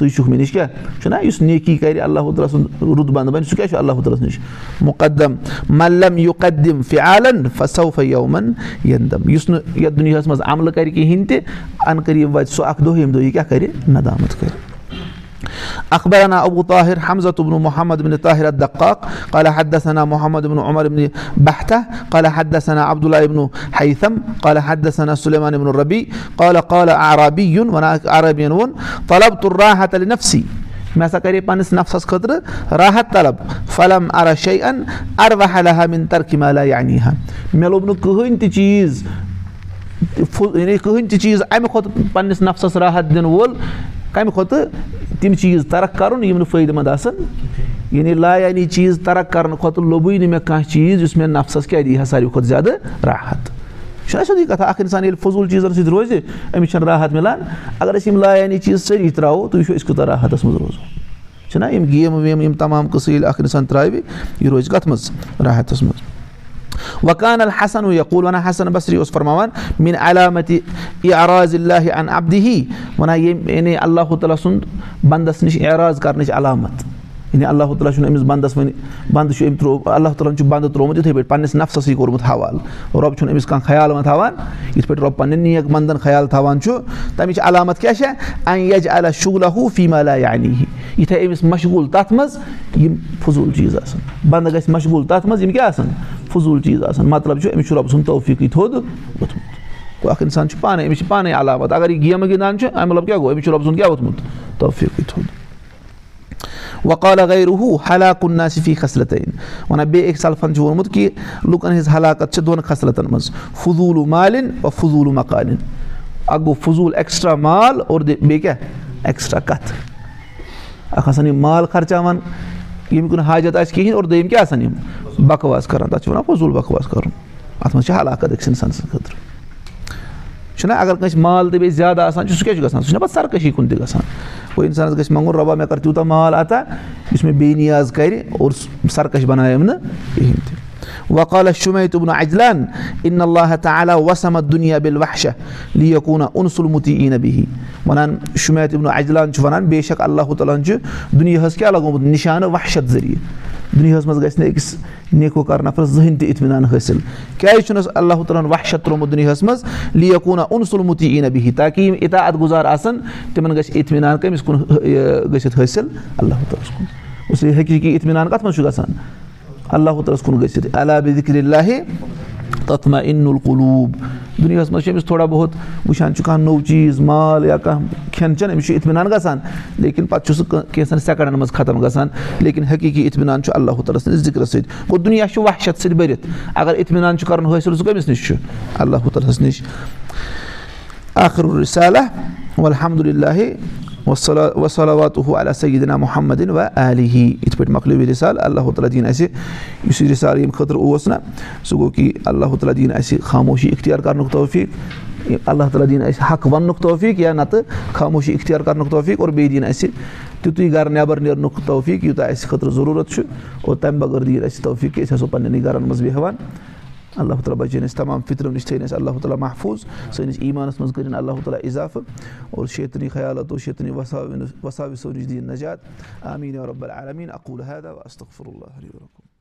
ژٕ چھُکھ مےٚ نِش کیٛاہ؟ چھُنہ یُس نیکی کَرِ اللہ تعالیٰ سُنٛد رُت بنٛد بَنہِ سُہ کیٛاہ چھُ اللہ تعالیٰ ہَس نِش مُقدم؟ ملم یہِ قدم فعالن فصوف یومن یندم یُس نہٕ یَتھ دُنیاہَس منٛز عملہٕ کَرِ کِہیٖنۍ تہِ اَن قریٖب واتہِ سُہ اکھ دۄہ ییٚمہِ دۄہ یہِ کیٛاہ کَرِ؟ ندامت کَرِ اخبرنا ابو طاہر حمزت ابن محمد بن طاہر الدقاق قال حدثنا محمد بن عمر بن بحتہ قال حدثنا عبداللہ ابن حیثم قال حدثنا سلیمان ابن ربی قال قال عرابی وَنان عربین ووٚن طلب تُر راحت علی نفسی مےٚ ہسا کَرے پنٛنِس نفسَس خٲطرٕ راحت طلب. فلم شے ان مِن ترقی ہا مےٚ لوٚب نہٕ کٕہٕنۍ تہِ چیٖز یعنی کٕہٕنۍ تہِ چیٖز اَمہِ کھۄتہٕ پنٛنِس نفسَس راحت دِنہٕ وول کَمہِ کھۄتہٕ تِم چیٖز ترق کَرُن یِم نہٕ فٲیدٕ منٛد آسان یعنی لا یعنی چیٖز ترق کَرنہٕ کھۄتہٕ لوٚبٕے نہٕ مےٚ کانٛہہ چیٖز یُس مےٚ نفسَس کیٛاہ دی ہا ساروی کھۄتہٕ زیادٕ راحت چھُنہ سیٚودُے کَتھا اَکھ اِنسان ییٚلہِ فضوٗل چیٖزَن سۭتۍ روزِ أمِس چھَنہٕ راحت مِلان اگر أسۍ یِم لا یعنی چیٖز سٲری ترٛاوو تُہۍ وٕچھو أسۍ کوٗتاہ راحتَس منٛز روزو چھُنہ یِم گیمہٕ ویمہٕ یِم تمام قٕصہٕ ییٚلہِ اَکھ اِنسان ترٛاوِ یہِ روزِ کَتھ منٛز راحتَس منٛز وکان الحسن یقوٗل وَنان حسن بصری اوس فرماوان میٲنۍ علامتہِ یہِ اراض اللہ ان عبدی وَنان ییٚمہِ یعنی اللہ تعالیٰ سُنٛد بنٛدَس نِش اعراض کَرنٕچ علامت یعنی اللہ تعالیٰ چھُنہٕ أمِس بنٛدَس وۄنۍ بنٛدٕ چھُ أمۍ ترٛوو اللہ تعالیٰ ہَن چھُ بنٛدٕ ترٛوومُت یِتھٕے پٲٹھۍ پنٛنِس نفسَسٕے کوٚرمُت حوالہٕ رۄب چھُنہٕ أمِس کانٛہہ خیال وۄنۍ تھاوان یِتھ پٲٹھۍ رۄب پنٛنٮ۪ن نیک بنٛدَن خیال تھاوان چھُ تَمِچ علامت کیٛاہ چھےٚ شُگلا ہوٗ فیٖمالا یعنی یِتھَے أمِس مشغوٗل تَتھ منٛز یِم فضوٗل چیٖز آسان بنٛدٕ گژھِ مشغوٗل تَتھ منٛز یِم کیٛاہ آسان فضوٗل چیٖز آسان مطلب چھُ أمِس چھُ رۄب سُنٛد توفیٖقٕے تھوٚد ووٚتھمُت گوٚو اکھ اِنسان چھُ پانَے أمِس چھِ پانَے علامت اگر یہِ گیمہٕ گِنٛدان چھُ اَمہِ مطلب کیٛاہ گوٚو أمِس چھُ رۄب سُنٛد کیٛاہ ووٚتھمُت توفیٖقٕے تھوٚد وقالہ گٔے روٗ ہلاکُن صفی خصلتٲنۍ وَنان بیٚیہِ أکۍ سلفن چھُ ووٚنمُت کہِ لُکن ہٕنٛز ہلاکت چھِ دۄن خصلتن منٛز فضوٗل مالِن و فضوٗل مکالِن اکھ گوٚو فضوٗل ایٚکٕسٹرا مال اور بیٚیہِ کیٛاہ ایٚکٕسٹرا کَتھٕ اکھ آسان یِم مال خرچاوان ییٚمہِ کُن حاجت آسہِ کِہینۍ اور دوٚیِم کیٛاہ آسان یِم بکواس کران تَتھ چھِ وَنان فضوٗل بکواس کَرُن. اَتھ منٛز چھِ ہلاکت أکِس اِنسان سٕنٛدِ خٲطرٕ چھُنہ اگر کٲنٛسہِ مال تہِ بیٚیہِ زیادٕ آسان چھُ سُہ کیٛاہ چھُ گژھان سُہ چھُنہ پَتہٕ سرکٔشی کُن تہِ گژھان گوٚو اِنسانَس گژھِ منٛگُن رۄبا مےٚ کَر تیوٗتاہ مال اَتا یُس مےٚ بے نِیاز کَرِ اور سرکش بَنایَم نہٕ کِہیٖنۍ تہِ وقالہ شُمے تُبنہٕ اجلان اِن اللہ تعالیٰ وسمت دُنیا بِل وحشہ نبی وَنان شُمے تُبنہٕ اجلان چھُ وَنان بے شک اللہ تعالیٰ ہَن چھُ دُنیاہَس کیٛاہ لگومُت نِشانہٕ وحشت ذٔریعہٕ دُنیاہَس منٛز گژھِ نہٕ أکِس نیکو کار نفرَس زٕہٕنۍ تہِ اطمِنان حٲصِل۔ کیازِ چھُنہٕ اللہ تعالیٰ ہَن وحشت ترٛوومُت دُنیاہَس منٛز؟ لیکوٗنا اُنسُلمُتی ای نبی تاکہِ یِم اِطاعت گُزار آسَن تِمن گژھِ اطمِنان کٔمِس کُن گٔژھِتھ حٲصِل۔ اللہ تعالیٰ ہَس کُن۔ حقیٖقی اطمِنان کَتھ منٛز چھُ گژھان؟ اللہ تعالیٰ ہَس کُن گٔژھِتھ۔ علاوِ ذِکر اللہ تَتھ ما اِن القلوٗب دُنیاہَس منٛز چھُ أمِس تھوڑا بہت وٕچھان چھُ کانٛہہ نوٚو چیٖز مال یا کانٛہہ کھٮ۪ن چٮ۪ن أمِس چھُ اطمِنان گژھان لیکِن پَتہٕ چھُ سُہ کینٛژھن سٮ۪کَنڈَن منٛز ختم گژھان لیکِن حقیٖقی اطمِنان چھُ اللہ تعالیٰ سٕنٛدِس ذِکرَس سۭتۍ گوٚو دُنیا چھُ وحشت سۭتۍ بٔرِتھ اگر اطمِنان چھُ کَرُن حٲصِل سُہ کٔمِس نِش چھُ اللہ تعالیٰ ہَس نِش. آخر الرسالہ. والحمدُاللہ وصلواتُ علیٰ سیدنا محمدِن و علیہِ یِتھ پٲٹھۍ مۄکلیو یہِ رِسال اللہ تعالیٰ دِیِن اَسہِ یُس یہِ رِسال ییٚمہِ خٲطرٕ اوس نہ سُہ گوٚو کہِ اللہ تعالیٰ دِیِن اَسہِ خاموشی اِختیار کَرنُک توفیٖق اللہ تعالیٰ دِیِن اَسہِ حق وَننُک توفیٖق یا نَتہٕ خاموشی اِختیار کَرنُک توفیٖق اور بیٚیہِ دِیِن اَسہِ تیُتُے گَرٕ نٮ۪بَر نیرنُک توفیٖق یوٗتاہ اَسہِ خٲطرٕ ضروٗرت چھُ اور تَمہِ بغٲر دِیِن اَسہِ توفیٖق کہِ أسۍ آسو پنٛنٮ۪نٕے گَرَن منٛز بیٚہوان اللہ تعالیٰ بَچٲیِن اَسہِ تمام فِطرو نِش تھٲیِن اَسہِ اللہ تعالیٰ محفوٗظ سٲنِس ایٖمانَس منٛز کٔرِنۍ اللہ تعالیٰ اِضافہٕ اور شیطنی خیالاتو شیطنی وَساو وَساوِسو نِش دِیِن نجات آمیٖن اقوٗل حید استغفر اللہ